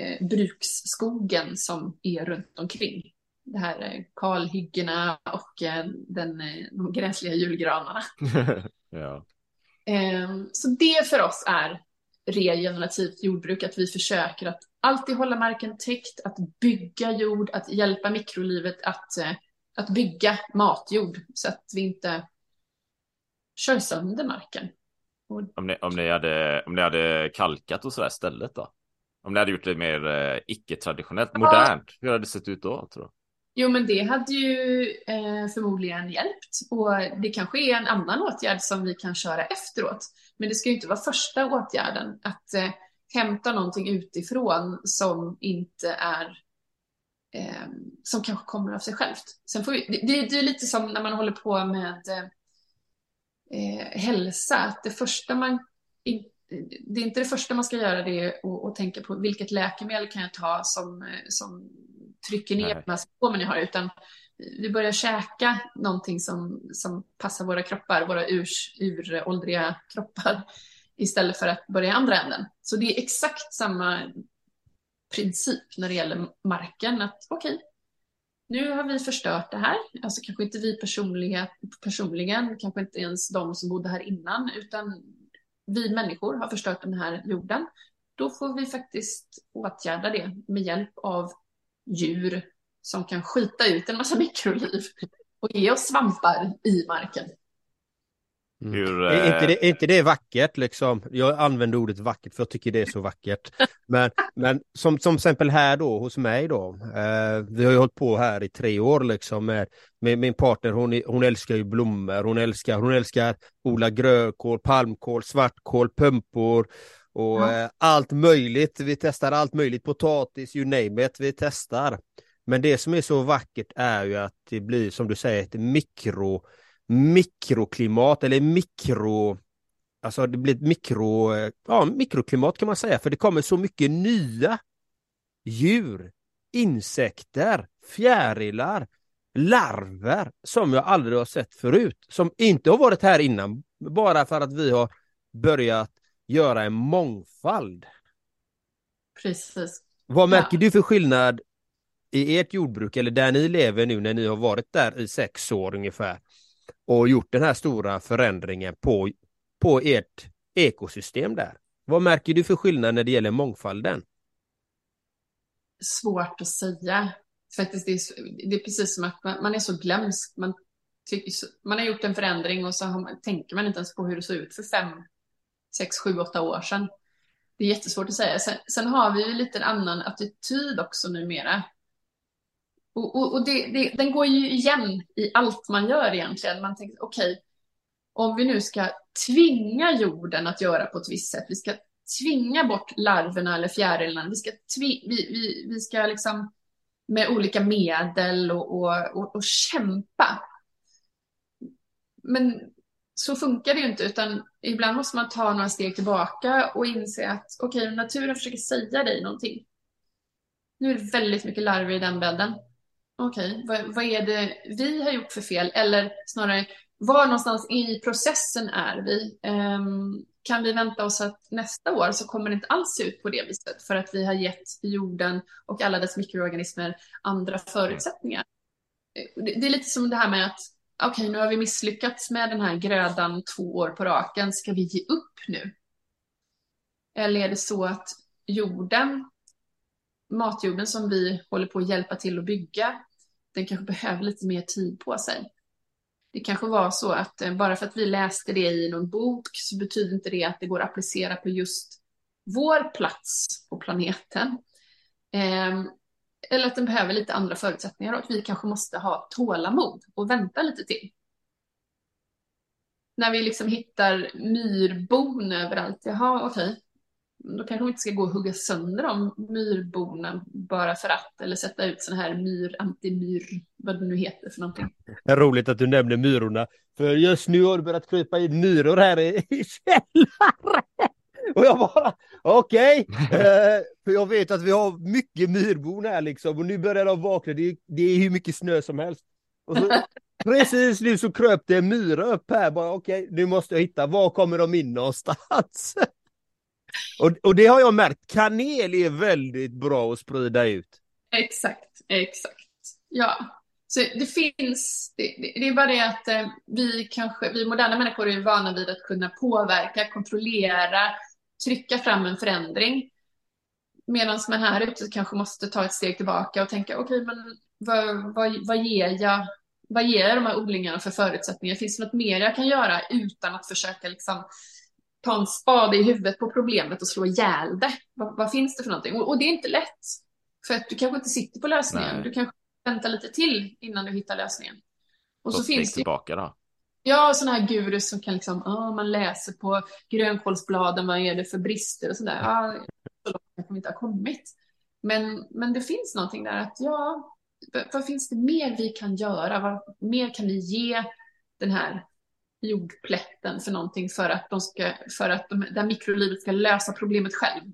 eh, bruksskogen som är runt omkring. Det här eh, kalhyggena och eh, den, eh, de gräsliga julgranarna. ja. Eh, Så det för oss är regenerativt jordbruk, att vi försöker att alltid hålla marken täckt, att bygga jord, att hjälpa mikrolivet att, eh, att bygga matjord så att vi inte kör sönder marken. Och Om ni, om, ni hade, om ni hade kalkat och sådär istället då? Om ni hade gjort det mer eh, icke-traditionellt, modernt, hur hade det sett ut då tror du? Jo, men det hade ju eh, förmodligen hjälpt och det kanske är en annan åtgärd som vi kan köra efteråt. Men det ska ju inte vara första åtgärden att eh, hämta någonting utifrån som inte är eh, som kanske kommer av sig självt. Sen får vi, det, det är lite som när man håller på med eh, hälsa, att det första man det är inte det första man ska göra det är att, tänka på vilket läkemedel kan jag ta som, som trycker ner Nej. de här symptomen jag har, utan vi börjar käka någonting som, som passar våra kroppar, våra urs, uråldriga kroppar. istället för att börja i andra änden. Så det är exakt samma princip när det gäller marken. Att okej, okay, nu har vi förstört det här. Alltså kanske inte vi personligen, kanske inte ens de som bodde här innan, utan vi människor har förstört den här jorden. Då får vi faktiskt åtgärda det med hjälp av djur som kan skita ut en massa mikroliv och ge oss svampar i marken. Mm. Hur, är, inte det, är inte det vackert liksom? Jag använder ordet vackert för jag tycker det är så vackert. Men, men som, som exempel här då hos mig då. Eh, vi har ju hållit på här i tre år liksom med, med min partner. Hon, hon älskar ju blommor. Hon älskar, hon älskar odla grönkål, palmkål, svartkål, pumpor och ja. eh, allt möjligt. Vi testar allt möjligt. Potatis, you name it. Vi testar. Men det som är så vackert är ju att det blir som du säger ett mikro mikroklimat eller mikro Alltså det blir ett mikro, ja, mikroklimat kan man säga, för det kommer så mycket nya djur, insekter, fjärilar, larver som jag aldrig har sett förut, som inte har varit här innan, bara för att vi har börjat göra en mångfald. Precis. Vad märker ja. du för skillnad i ert jordbruk eller där ni lever nu när ni har varit där i sex år ungefär? Och gjort den här stora förändringen på, på ert ekosystem där. Vad märker du för skillnad när det gäller mångfalden? Svårt att säga. Faktiskt, det, är, det är precis som att man, man är så glömsk. Man, man har gjort en förändring och så man, tänker man inte ens på hur det såg ut för fem, sex, sju, åtta år sedan. Det är jättesvårt att säga. Sen, sen har vi ju lite en annan attityd också numera. Och, och, och det, det, den går ju igen i allt man gör egentligen. Man tänker, okej, okay, om vi nu ska tvinga jorden att göra på ett visst sätt, vi ska tvinga bort larverna eller fjärilarna, vi ska, tvi, vi, vi, vi ska liksom med olika medel och, och, och, och kämpa. Men så funkar det ju inte, utan ibland måste man ta några steg tillbaka och inse att okej, okay, naturen försöker säga dig någonting. Nu är det väldigt mycket larver i den bädden. Okej, okay. vad, vad, är det vi har gjort för fel? Eller snarare, var någonstans i processen är vi? Um, kan vi vänta oss att nästa år så kommer det inte alls se ut på det viset för att vi har gett jorden och alla dess mikroorganismer andra förutsättningar? Eh, det, det är lite som det här med att okej, okay, nu har vi misslyckats med den här grödan två år på raken. Ska vi ge upp nu? Eller är det så att jorden, matjorden som vi håller på att hjälpa till att bygga, den kanske behöver lite mer tid på sig. Det kanske var så att eh, bara för att vi läste det i någon bok så betyder inte det att det går att applicera på just vår plats på planeten. Ehm, eller att den behöver lite andra förutsättningar och att vi kanske måste ha tålamod och vänta lite till. När vi liksom hittar myrbon överallt, jaha okej, då kanske vi inte ska gå och hugga sönder de myrborna bara för att, eller sätta ut sådana här myr, antimyr, vad det nu heter för någonting. Det är roligt att du nämner myrorna, för just nu har det börjat krypa in myror här i, i källaren. Och jag bara, okej, okay. eh, för jag vet att vi har mycket myrbon här liksom, och nu börjar de vakna, det är, det är hur mycket snö som helst. Och så, precis nu så kröp det en myra upp här, bara okej, okay, nu måste jag hitta, var kommer de in någonstans? Och, och det har jag märkt, kanel är väldigt bra att sprida ut. Exakt, exakt. Ja, så det finns, det, det, är bara det att eh, vi kanske, vi moderna människor är vana vid att kunna påverka, kontrollera, trycka fram en förändring. Medan man här ute kanske måste ta ett steg tillbaka och tänka, okej, okay, men vad, vad, vad ger jag vad ger jag de här odlingarna för förutsättningar? Finns det något mer jag kan göra utan att försöka liksom ta en spade i huvudet på problemet och slå ihjäl det. Vad, vad finns det för någonting? Och, och, det är inte lätt. För att du kanske inte sitter på lösningen. Nej. Du kanske väntar lite till innan du hittar lösningen. Och så, så finns det tillbaka då. Ja, sådana här gurus som kan liksom, oh, man läser på grönkålsbladen, vad är det för brister och sådär. Ja, så långt kanske vi inte har kommit. Men, men det finns någonting där att, ja, vad finns det mer vi kan göra? Vad mer kan vi ge den här jordplätten för någonting för att, de ska, för att de, det här mikrolivet ska lösa problemet själv.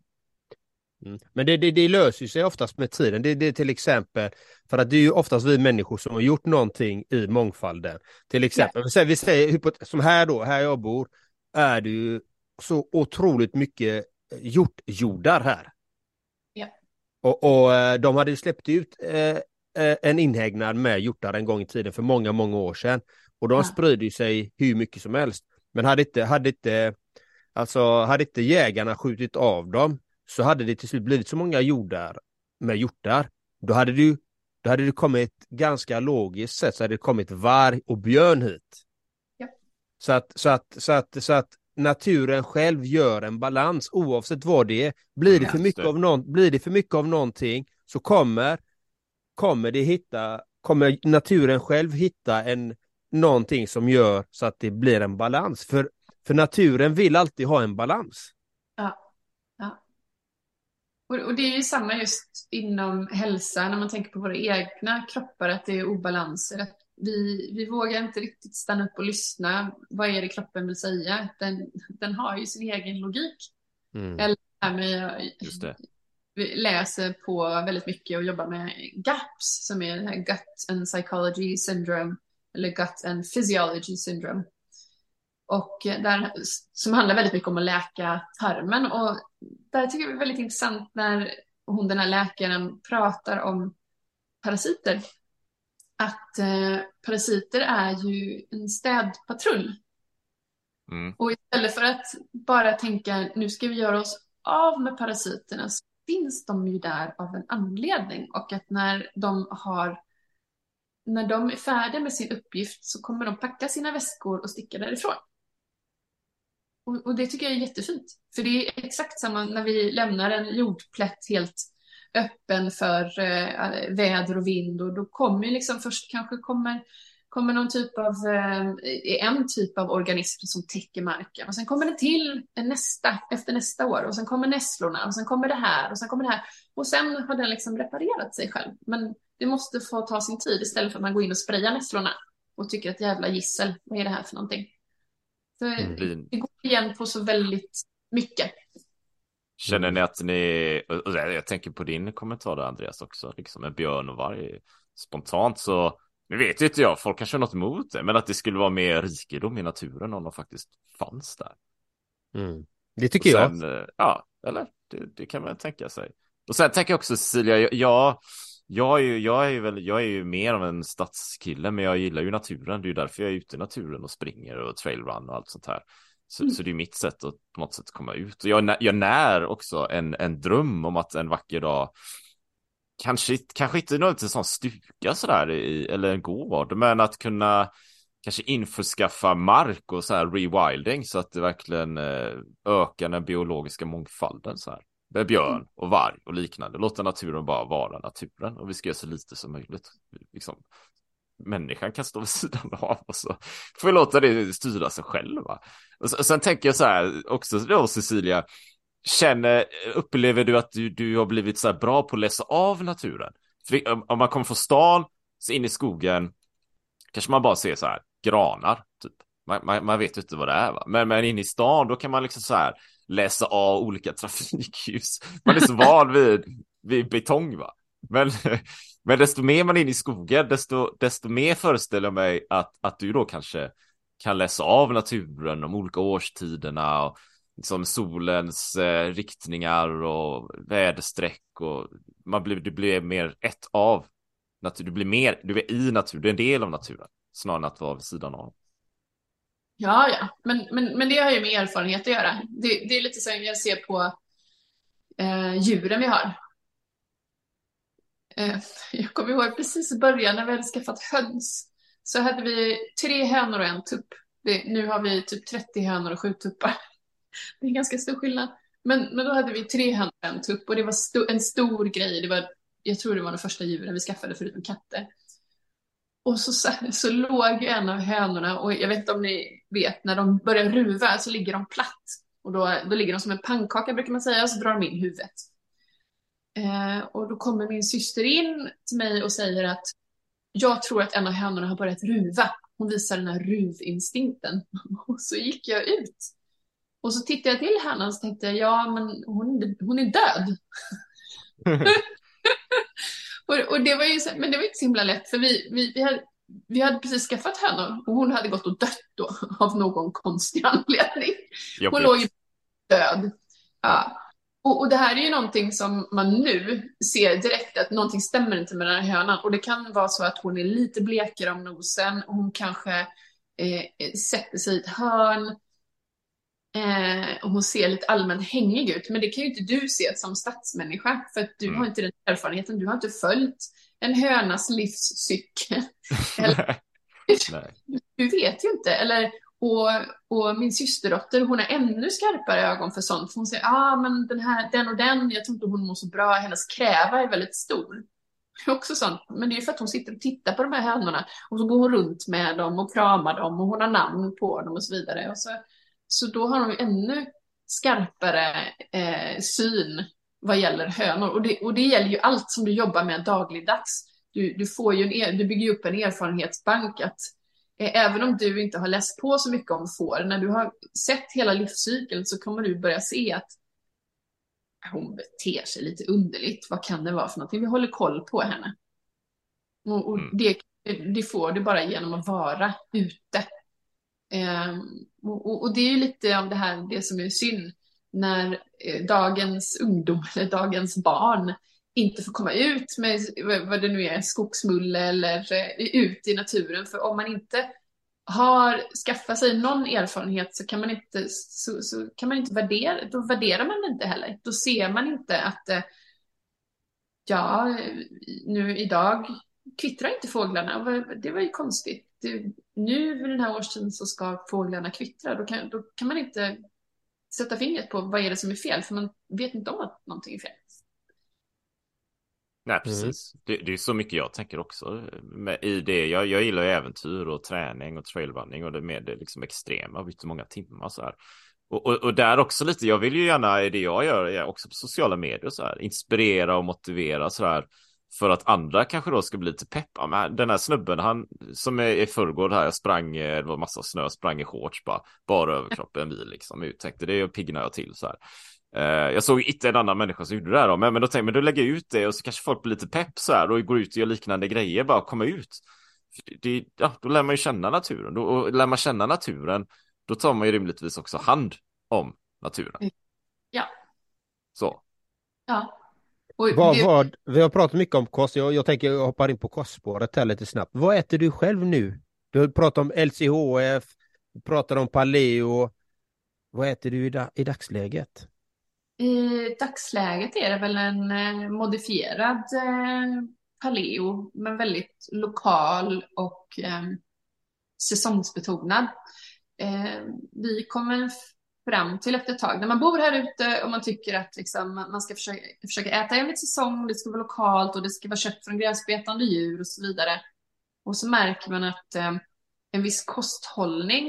Mm. Men det, det, det, löser sig oftast med tiden. Det, det är till exempel för att det är ju oftast vi människor som har gjort någonting i mångfalden. Till exempel, ja. vi säger, som här då, här jag bor, är det ju så otroligt mycket hjortjordar här. Ja. Och, och eh, de hade släppt ut eh, en inhägnad med hjortar en gång i tiden för många, många år sedan. Och de ja. sprider sig hur mycket som helst. Men hade inte, hade inte, alltså hade inte jägarna skjutit av dem så hade det till slut blivit så många jordar med hjortar. Då hade du, då hade det kommit ganska logiskt sett så hade det kommit varg och björn hit. Ja. Så att, så att, så att, så att naturen själv gör en balans oavsett vad det är. Blir det för mycket av, någon, blir det för mycket av någonting så kommer, kommer det hitta, kommer naturen själv hitta en, någonting som gör så att det blir en balans. För, för naturen vill alltid ha en balans. Ja. ja. Och, och det är ju samma just inom hälsa, när man tänker på våra egna kroppar, att det är obalanser. Att vi, vi vågar inte riktigt stanna upp och lyssna. Vad är det kroppen vill säga? Den, den har ju sin egen logik. Mm. Eller det läser på väldigt mycket och jobbar med GAPS som är Gut and Psychology Syndrome eller Gut and Physiology Syndrome. Och där, som handlar väldigt mycket om att läka tarmen. Och där tycker jag det är väldigt intressant när hon, den här läkaren, pratar om parasiter att eh, parasiter är ju en städpatrull. Mm. Och istället för att bara tänka nu ska vi göra oss av med parasiterna så finns de ju där av en anledning och att när de har när de är färdiga med sin uppgift så kommer de packa sina väskor och sticka därifrån. Och, och det tycker jag är jättefint. För det är exakt samma när vi lämnar en jordplätt helt öppen för eh, väder och vind och då kommer liksom först kanske kommer, kommer någon typ av, eh, en typ av organism som täcker marken och sen kommer det till nästa efter nästa år och sen kommer nässlorna och sen kommer det här och sen kommer det här och sen har den liksom reparerat sig själv. Men det måste få ta sin tid istället för att man går in och sprayar nässlorna och tycker att jävla gissel, vad är det här för någonting? Så mm. det går igen på så väldigt mycket. Känner ni att ni, jag tänker på din kommentar där Andreas också, liksom med björn och varg. Spontant så, nu vet ju inte jag, folk kanske har något emot det, men att det skulle vara mer rikedom i naturen om de faktiskt fanns där. Mm. Det tycker sen, jag. Eh, ja, eller det, det, kan man tänka sig. Och sen tänker jag också Cecilia, jag, jag är ju, jag är väl, jag är ju mer av en stadskille, men jag gillar ju naturen. Det är ju därför jag är ute i naturen och springer och trailrun och allt sånt här. Så, mm. så det är mitt sätt att på något sätt komma ut. Och jag, jag när också en, en dröm om att en vacker dag Kanske, kanske inte något en sån stuga sådär i, eller en gård, men att kunna kanske införskaffa mark och så här rewilding så att det verkligen eh, ökar den biologiska mångfalden så här. Med björn och varg och liknande. Låta naturen bara vara naturen och vi ska göra så lite som möjligt. Liksom, människan kan stå vid sidan av och så får vi låta det styra sig själva. Och, och sen tänker jag så här också då Cecilia, känner, upplever du att du, du har blivit så här bra på att läsa av naturen? För om, om man kommer från stan, så in i skogen, kanske man bara ser så här granar, typ. Man, man, man vet ju inte vad det är va, men, men in i stan då kan man liksom så här läsa av olika trafikljus. Man är så van vid, vid betong va. Men, men desto mer man är inne i skogen, desto, desto mer föreställer jag mig att, att du då kanske kan läsa av naturen, de olika årstiderna och liksom solens eh, riktningar och väderstreck och man blir, du blir mer ett av natur, du blir mer, du är i naturen, du är en del av naturen snarare än att vara vid sidan av. Ja, ja, men, men, men det har ju med erfarenhet att göra. Det, det är lite som jag ser på eh, djuren vi har. Eh, jag kommer ihåg precis i början när vi hade skaffat höns så hade vi tre hönor och en tupp. Det, nu har vi typ 30 hönor och sju tuppar. Det är en ganska stor skillnad. Men, men då hade vi tre hönor och en tupp och det var sto en stor grej. Det var, jag tror det var de första djuren vi skaffade förutom katter. Och så, så låg en av hönorna och jag vet inte om ni vet när de börjar ruva så ligger de platt. Och då, då ligger de som en pannkaka brukar man säga och så drar de in huvudet. Eh, och då kommer min syster in till mig och säger att jag tror att en av hönorna har börjat ruva. Hon visar den här ruvinstinkten. Och så gick jag ut. Och så tittade jag till hönan och tänkte jag, ja men hon, hon är död. och, och, det var ju, men det var inte så himla lätt för vi, vi, vi, hade, vi hade precis skaffat hönor och hon hade gått och dött då av någon konstig anledning. Hon låg i död. Ja. Och, och, det här är ju någonting som man nu ser direkt att någonting stämmer inte med den här hönan. Och det kan vara så att hon är lite blekare om nosen och hon kanske eh, sätter sig i ett hörn. Eh, och hon ser lite allmänt hängig ut. Men det kan ju inte du se som stadsmänniska. För att du mm. har inte den erfarenheten. Du har inte följt en hönas livscykel. Eller, du vet ju inte. Eller och, och min systerdotter, hon har ännu skarpare ögon för sånt. Hon säger, ah, men den här, den och den, jag tror inte hon mår så bra, hennes kräva är väldigt stor. Också sånt, men det är ju för att hon sitter och tittar på de här hönorna och så går hon runt med dem och kramar dem och hon har namn på dem och så vidare. Och så, så då har ju ännu skarpare eh, syn vad gäller hönor. Och det, och det gäller ju allt som du jobbar med dagligdags. Du, du, får ju en, du bygger upp en erfarenhetsbank att Eh, även om du inte har läst på så mycket om får, när du har sett hela livscykeln så kommer du börja se att hon beter sig lite underligt. Vad kan det vara för någonting? Vi håller koll på henne. Och, och mm. det, det, får du bara genom att vara ute. Um, och, och, det är ju lite av det här, det som är synd, när eh, dagens ungdom eller dagens barn inte får komma ut med vad det nu är, skogsmulle eller eh, ut i naturen. För om man inte har skaffat sig någon erfarenhet så kan man inte, så, så kan man inte värdera, då värderar man det inte heller. Då ser man inte att eh, ja, nu idag kvittrar inte fåglarna. Det var ju konstigt. Det, nu vid den här årstiden så ska fåglarna kvittra. Då kan, då kan man inte sätta fingret på vad är det som är fel, för man vet inte om att någonting är fel. Nej, mm. precis. Mm. Det, det, är så mycket jag tänker också med, i det. Jag, jag gillar ju äventyr och träning och trailrunning och det med det liksom extrema, byter många timmar så här. Och, och, och, där också lite, jag vill ju gärna i det jag gör, också på sociala medier så här, inspirera och motivera så här. För att andra kanske då ska bli lite peppa. Men den här snubben, han som är i förrgår här, jag sprang, eh, det var massa snö, sprang i shorts bara, bara överkropp en bil liksom. Jag tänkte det piggnar jag till så här. Uh, jag såg inte en annan människa som gjorde det här då, men, men då tänkte jag, men då lägger jag ut det och så kanske folk blir lite pepp så här och går ut och gör liknande grejer, bara komma ut. Det, ja, då lär man ju känna naturen, då, och lär man känna naturen, då tar man ju rimligtvis också hand om naturen. Ja. Så. Ja. Vad, vad, vi har pratat mycket om kost, jag, jag tänker jag hoppar in på kostspåret här lite snabbt. Vad äter du själv nu? Du pratar om LCHF, du pratar om paleo. Vad äter du i, i dagsläget? I dagsläget är det väl en eh, modifierad eh, paleo, men väldigt lokal och eh, säsongsbetonad. Eh, vi kommer fram till efter ett tag, när man bor här ute och man tycker att liksom, man ska försöka, försöka äta enligt säsong, det ska vara lokalt och det ska vara kött från gräsbetande djur och så vidare. Och så märker man att eh, en viss kosthållning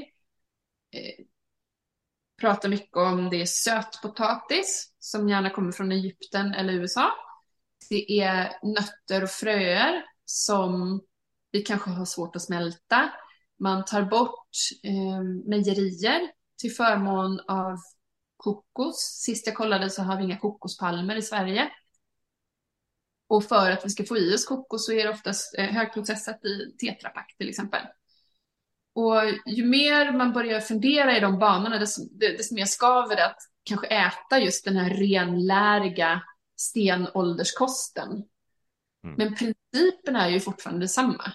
eh, pratar mycket om det är sötpotatis som gärna kommer från Egypten eller USA. Det är nötter och fröer som vi kanske har svårt att smälta. Man tar bort eh, mejerier till förmån av kokos. Sist jag kollade så har vi inga kokospalmer i Sverige. Och för att vi ska få i oss kokos så är det oftast eh, högprocessat i tetrapack till exempel. Och ju mer man börjar fundera i de banorna, desto, desto mer skaver det att kanske äta just den här renläriga stenålderskosten. Mm. Men principen är ju fortfarande detsamma.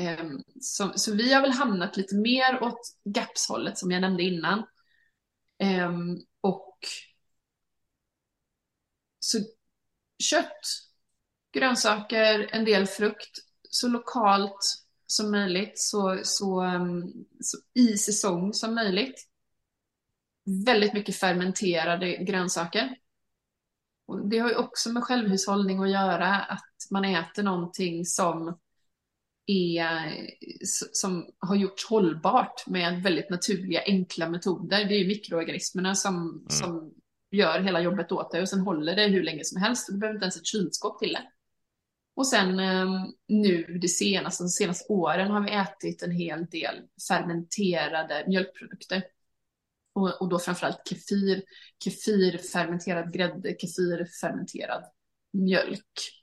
Ehm, så, så, vi har väl hamnat lite mer åt GAPS-hållet som jag nämnde innan. Ehm, och så kött, grönsaker, en del frukt, så lokalt som möjligt, så, så, ehm, så i säsong som möjligt. Väldigt mycket fermenterade grönsaker. Och det har ju också med självhushållning att göra, att man äter någonting som är, som har gjorts hållbart med väldigt naturliga, enkla metoder. Det är mikroorganismerna som, mm. som gör hela jobbet åt dig och sen håller det hur länge som helst. Du behöver inte ens ett kylskåp till det. Och sen ehm, nu det senaste, de senaste åren har vi ätit en hel del fermenterade mjölkprodukter. Och, och då framförallt kefir, kefir, fermenterad grädde, kefir, fermenterad mjölk.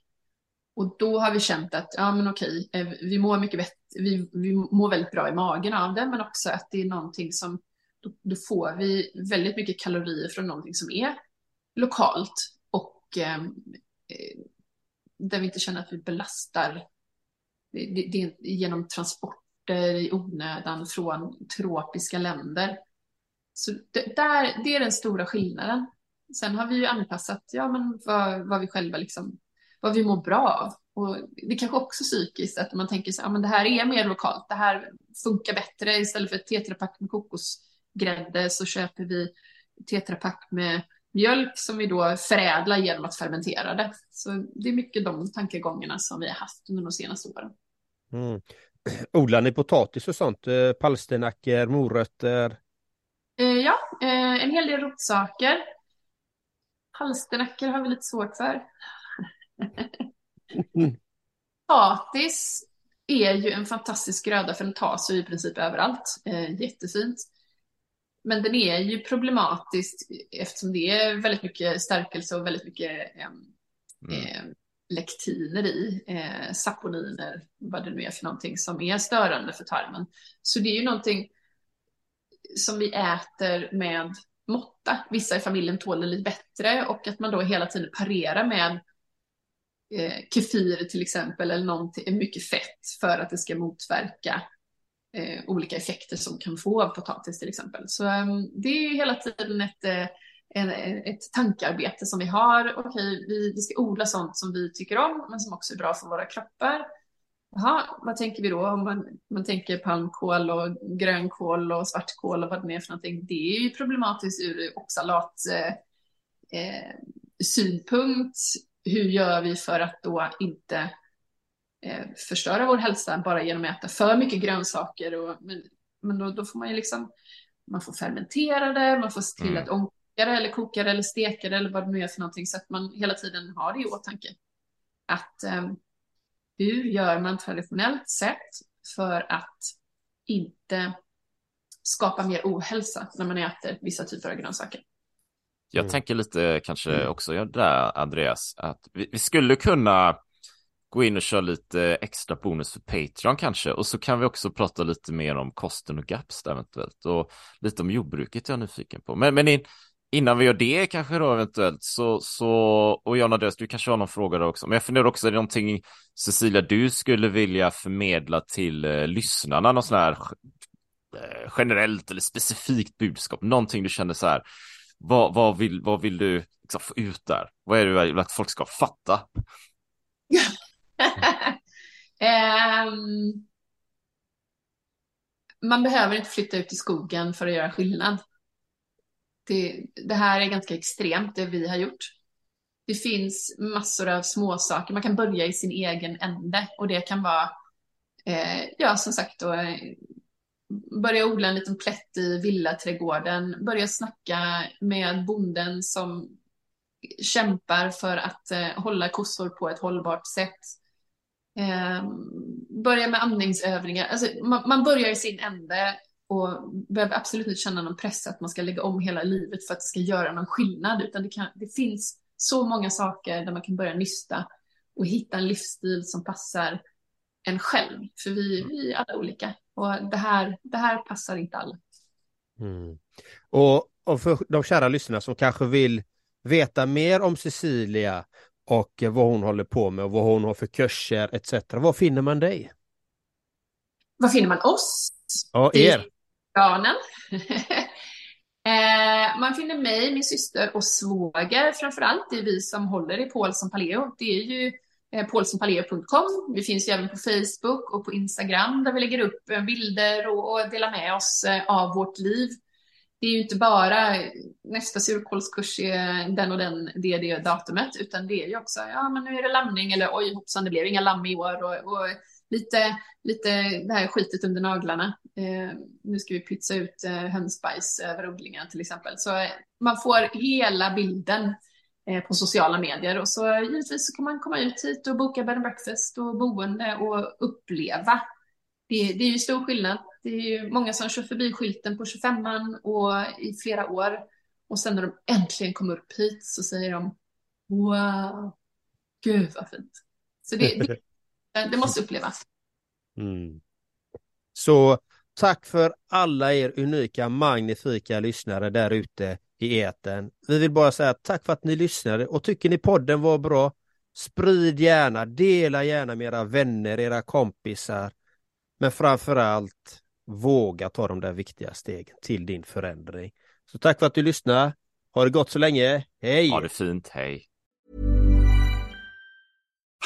Och då har vi känt att, ja men okej, eh, vi mår mycket bättre, vi, vi mår väldigt bra i magen av det, men också att det är någonting som då, då, får vi väldigt mycket kalorier från någonting som är lokalt och ehm, eh, där vi inte känner att vi belastar det, det, det, genom transporter i onödan från tropiska länder. Så det, där, det är den stora skillnaden. Sen har vi ju anpassat ja, men vad, vad vi själva liksom, vad vi mår bra av. Och det kanske också psykiskt att man tänker så ja, men det här är mer lokalt, det här funkar bättre. Istället för ett tetrapack med kokosgrädde så köper vi tetrapack med mjölk som vi då förädlar genom att fermentera det. Så det är mycket de tankegångarna som vi har haft under de senaste åren. Mm. Odlar ni potatis och sånt? Eh, palsternackor, morötter? Eh, ja, eh, en hel del rotsaker. Palsternackor har vi lite svårt för. Potatis är ju en fantastisk gröda för den tas ju i princip överallt. jättefint. Men den är ju problematisk eftersom det är väldigt mycket stärkelse och väldigt mycket eh, mm. lektiner i, eh, saponiner, vad det nu är för någonting som är störande för tarmen. Så det är ju någonting som vi äter med måtta. Vissa i familjen tål det lite bättre och att man då hela tiden parerar med eh, kefir till exempel eller någonting, mycket fett för att det ska motverka eh, olika effekter som kan få av potatis till exempel. Så eh, det är hela tiden ett, eh, en, ett tankearbete som vi har. Okej, vi, vi ska odla sånt som vi tycker om, men som också är bra för våra kroppar. Jaha, vad tänker vi då? Om man, man tänker palmkål och grönkål och svartkål och vad det är för någonting. Det är ju problematiskt ur oxalat eh, eh synpunkt. Hur gör vi för att då inte eh, förstöra vår hälsa bara genom att äta för mycket grönsaker. Och, men men då, då får man ju liksom, man får fermentera det, man får se till mm. att ånka det eller koka det eller steka det eller vad det nu är för någonting så att man hela tiden har det i åtanke. Att eh, hur gör man traditionellt sett för att inte skapa mer ohälsa när man äter vissa typer av grönsaker? Jag mm. tänker lite kanske mm. också ja, där Andreas, att vi, vi skulle kunna gå in och köra lite extra bonus för Patreon kanske. Och så kan vi också prata lite mer om kosten och gaps eventuellt. Och lite om jordbruket jag är nyfiken på. Men, men in, innan vi gör det kanske då eventuellt så, så och Jan Andreas, du kanske har någon fråga då också. Men jag funderar också, är det någonting Cecilia du skulle vilja förmedla till eh, lyssnarna? Någon sån här eh, generellt eller specifikt budskap? Någonting du känner så här, vad, vad, vill, vad vill du liksom, få ut där? Vad är det du vill att folk ska fatta? um, man behöver inte flytta ut i skogen för att göra skillnad. Det, det, här är ganska extremt, det vi har gjort. Det finns massor av småsaker. Man kan börja i sin egen ände och det kan vara, eh, ja som sagt då, börja odla en liten plätt i villaträdgården, börja snacka med bonden som kämpar för att eh, hålla kossor på ett hållbart sätt. Eh, börja med andningsövningar. Alltså, man, man, börjar i sin ände och behöver absolut inte känna någon press att man ska lägga om hela livet för att det ska göra någon skillnad, utan det, kan, det finns så många saker där man kan börja nysta och hitta en livsstil som passar en själv. För vi, vi är alla olika och det här, det här passar inte alla. Mm. Och, och för de kära lyssnarna som kanske vill veta mer om Cecilia och vad hon håller på med och vad hon har för kurser etc. Var finner man dig? Var finner man oss? Ja, er. Barnen. eh, man finner mig, min syster och svåger framför allt. Det är vi som håller i Paulsson Paleo. Det är ju eh, Vi finns ju även på Facebook och på Instagram där vi lägger upp eh, bilder och, och delar med oss eh, av vårt liv det är ju inte bara nästa surkålskurs är den och den, det är det datumet, utan det är ju också, ja men nu är det lamning eller oj hoppsan det blev inga lamm i år och, och lite, lite det här skitet under naglarna. Eh, nu ska vi pytsa ut eh, hönsbajs över odlingen till exempel. Så eh, man får hela bilden eh, Eh, på sociala medier och så eh, givetvis så kan man komma ut hit och boka bed and breakfast och boende och uppleva. Det, det är ju stor skillnad det är ju många som kör förbi skylten på 25an och i flera år. Och sen när de äntligen kommer upp hit så säger de Wow, gud vad fint. Så det, det, eh, det måste upplevas. Mm. Så tack för alla er unika, magnifika lyssnare där ute i eten. Vi vill bara säga tack för att ni lyssnade och tycker ni podden var bra, sprid gärna, dela gärna med era vänner, era kompisar. Men framför allt våga ta de där viktiga stegen till din förändring. Så tack för att du lyssnar. Ha det gott så länge. Hej! Ha det fint, hej.